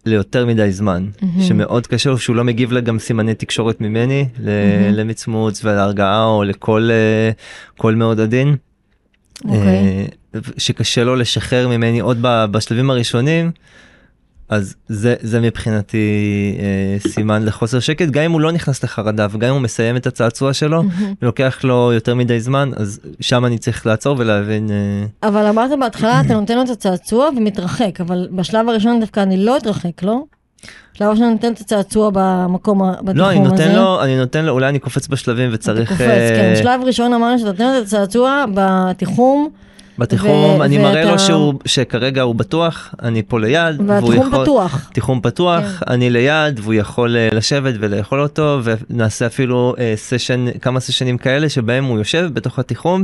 ליותר מדי זמן, מהמם. שמאוד קשה לו שהוא לא מגיב גם סימני תקשורת ממני, ל- מהמם. למצמוץ ולהרגעה או לכל אה, קול מאוד עדין. אוקיי. אה, שקשה לו לשחרר ממני עוד ב- בשלבים הראשונים, אז זה, זה מבחינתי אה, סימן לחוסר שקט, גם אם הוא לא נכנס לחרדה וגם אם הוא מסיים את הצעצוע שלו, מהמם. ולוקח לו יותר מדי זמן, אז שם אני צריך לעצור ולהבין, אה, אבל אמרת בהתחלה, אתה נותן לו את הצעצוע ומתרחק, אבל בשלב הראשון דווקא אני לא אתרחק, לא? בשלב הראשון אני נותן את הצעצוע במקום, בתחום הזה. לא, אני נותן לו, אני נותן לו, אולי אני קופץ בשלבים אתה וצריך, קופץ, אה, כן. שלב ראשון אמרנו שאתה נותן לו את הצעצוע בתיחום, בתיחום, ו- אני מראה ואתה- לו שהוא, שכרגע הוא בטוח, אני פה ליד, והוא והתחום יכול- פתוח. תיחום פתוח, אני ליד והוא יכול אה, לשבת ולאכול אותו ונעשה אפילו אה, סשן, כמה סשנים כאלה שבהם הוא יושב בתוך התיחום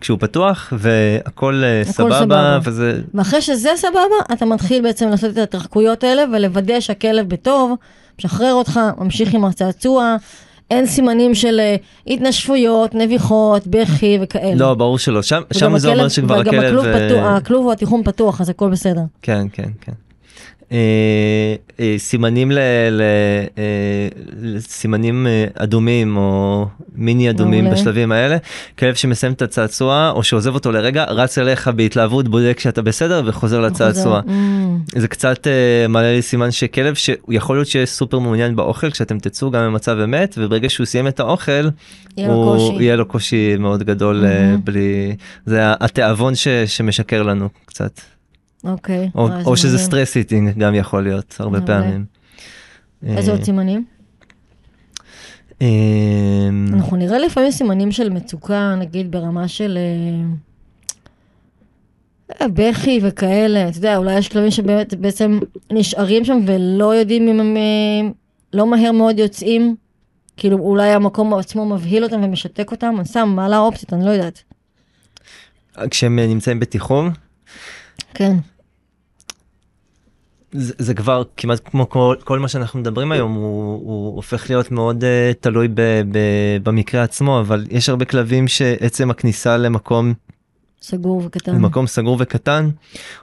כשהוא פתוח והכל אה, סבבה סבבה. וזה ואחרי שזה סבבה, אתה מתחיל בעצם לעשות את ההתרחקויות האלה ולוודא שהכלב בטוב, משחרר אותך, ממשיך עם הצעצוע, אין סימנים של אה, התנשפויות, נביחות, בכי וכאלה. לא ברור שלא שם וגם שם זה אומר הכלב- שכבר וגם הכלב הכלוב אה, פתוח, הכלוב או התיחום פתוח, אז הכל בסדר. כן כן כן. אה, אה, סימנים ל, ל, אה, אדומים או מיני אדומים. בשלבים האלה כלב שמסיים את הצעצוע או שעוזב אותו לרגע רץ אליך בהתלהבות בודק שאתה בסדר וחוזר לצעצוע. Mm, זה קצת מעלה לי סימן שכלב שהוא יכול להיות שיהיה סופר מעוניין באוכל כשאתם תצאו גם במצב אמת וברגע שהוא סיים את האוכל יהיה לו קושי. מאוד גדול מהמם. בלי זה התיאבון שמשקר לנו קצת אוקיי. או, וואי, או שזה. stress eating גם יכול להיות הרבה מעולה. פעמים. איזה אה, עוד סימנים? אה, אנחנו נראה לפעמים סימנים של מצוקה, נגיד ברמה של אה, בכי וכאלה, אתה יודע, אולי יש כלבים שבאמת בעצם נשארים שם ולא יודעים אם הם אה, לא מהר מאוד יוצאים, כאילו אולי המקום עצמו מבהיל אותם ומשתק אותם, אני סתם מעלה אופציות, אני לא יודעת. כשהם אה, נמצאים בתיחום כן, זה, זה כבר כמעט כמו כל, כל מה שאנחנו מדברים היום הוא, הוא הופך להיות מאוד uh, תלוי ב, ב, במקרה עצמו אבל יש הרבה כלבים שעצם הכניסה למקום סגור וקטן. במקום סגור וקטן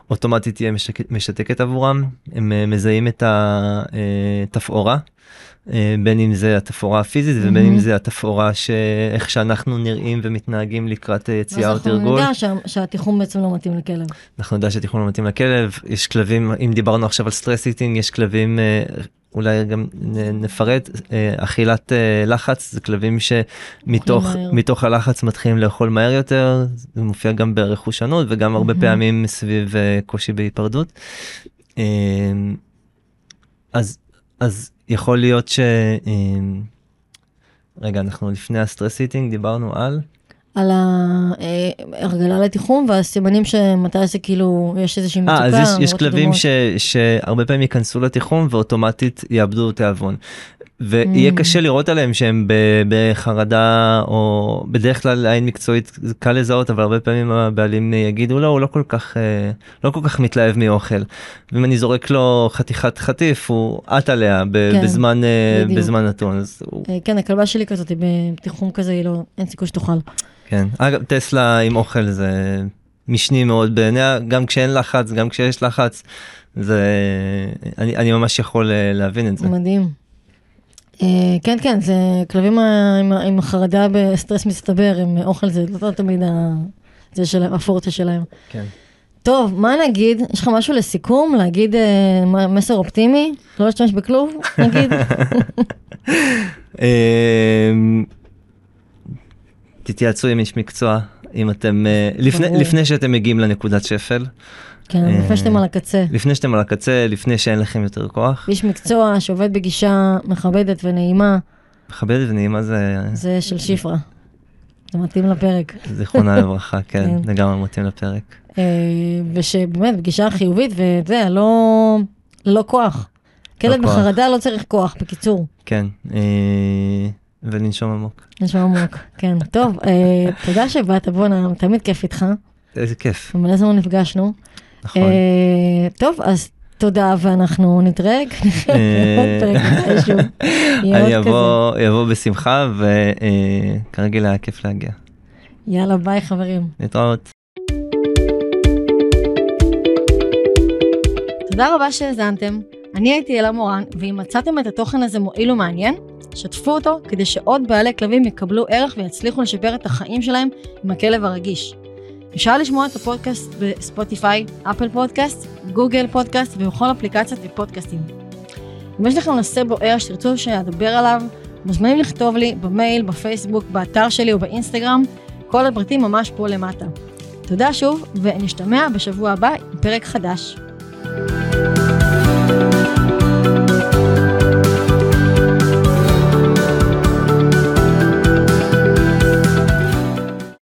אוטומטית תהיה משק, משתקת עבורם הם uh, מזהים את התפאורה uh, בין אם זה התפאורה הפיזית ובין אם. זה התפאורה שאיך שאנחנו נראים ומתנהגים לקראת יציאה או ואז אנחנו תרגול. נדע שה- שהתיחום בעצם לא מתאים לכלב. אנחנו נדע שהתיחום לא מתאים לכלב יש כלבים אם דיברנו עכשיו על stress eating יש כלבים אה, אולי גם נפרט, אה, אכילת אה, לחץ זה כלבים שמתוך מתוך הלחץ מתחילים לאכול מהר יותר, זה מופיע גם ברכושנות וגם הרבה mm-hmm. פעמים סביב קושי בהיפרדות. אז, אז יכול להיות ש... רגע, אנחנו לפני הסטרס איטינג דיברנו על... על ההרגלה לתיחום והסימנים שמתי זה כאילו יש איזושהי מצוקה. אה, אז יש, יש כלבים ש, שהרבה פעמים ייכנסו לתיחום ואוטומטית יאבדו תיאבון. ויהיה mm. קשה לראות עליהם שהם בחרדה או בדרך כלל עין מקצועית קל לזהות אבל הרבה פעמים הבעלים יגידו לא הוא לא כל כך אה, לא כל כך מתלהב מאוכל. ואם אני זורק לו חתיכת חטיף הוא עט עליה כן, בזמן אה, בזמן נתון. אז הוא... אה, כן הכלבה שלי כזאת בתיחום כזה היא לא אין סיכוי שתאכל. כן אגב טסלה עם אוכל זה משני מאוד בעיניה גם כשאין לחץ גם כשיש לחץ זה אני, אני ממש יכול להבין את זה. מדהים. אה, כן, כן, זה כלבים עם החרדה בסטרס מסתבר, עם אוכל זה לא תמיד זה שלהם, הפורטה שלהם. כן. טוב, מה נגיד? יש לך משהו לסיכום? להגיד אה, מסר אופטימי? לא להשתמש בכלוב, נגיד? *laughs* אמ, תתייעצו עם איש מקצוע, אם אתם, אה, לפני שאתם מגיעים לנקודת שפל. כן, אה, לפני שאתם על הקצה. לפני שאתם על הקצה, לפני שאין לכם יותר כוח. איש מקצוע שעובד בגישה מכבדת ונעימה. מכבדת ונעימה זה... זה של שפרה. זה מתאים לפרק. זיכרונה *laughs* לברכה, כן, כן, לגמרי מתאים לפרק. אה, ושבאמת, פגישה חיובית, וזה, לא, לא כוח. כלב לא בחרדה לא צריך כוח, בקיצור. כן, אה, ולנשום עמוק. לנשום עמוק, כן. טוב, תודה שבאת, בואנה, תמיד כיף איתך. איזה כיף. מלא זמן נפגשנו. נכון. אה, טוב, אז תודה, ואנחנו נתראה אה, אני אבוא בשמחה, וכרגיל היה כיף להגיע. יאללה, ביי חברים. להתראות. תודה רבה שהאזנתם. אני הייתי אלה מורן, ואם מצאתם את התוכן הזה מועיל ומעניין, שתפו אותו כדי שעוד בעלי כלבים יקבלו ערך ויצליחו לשפר את החיים שלהם עם הכלב הרגיש. אפשר לשמוע את הפודקאסט בספוטיפיי, אפל פודקאסט, גוגל פודקאסט ובכל אפליקציות ופודקאסטים. אם יש לכם נושא בוער שתרצו שאדבר עליו, מוזמנים לכתוב לי במייל, בפייסבוק, באתר שלי או באינסטגרם, כל הפרטים ממש פה למטה. תודה שוב, ונשתמע בשבוע הבא עם פרק חדש. thank you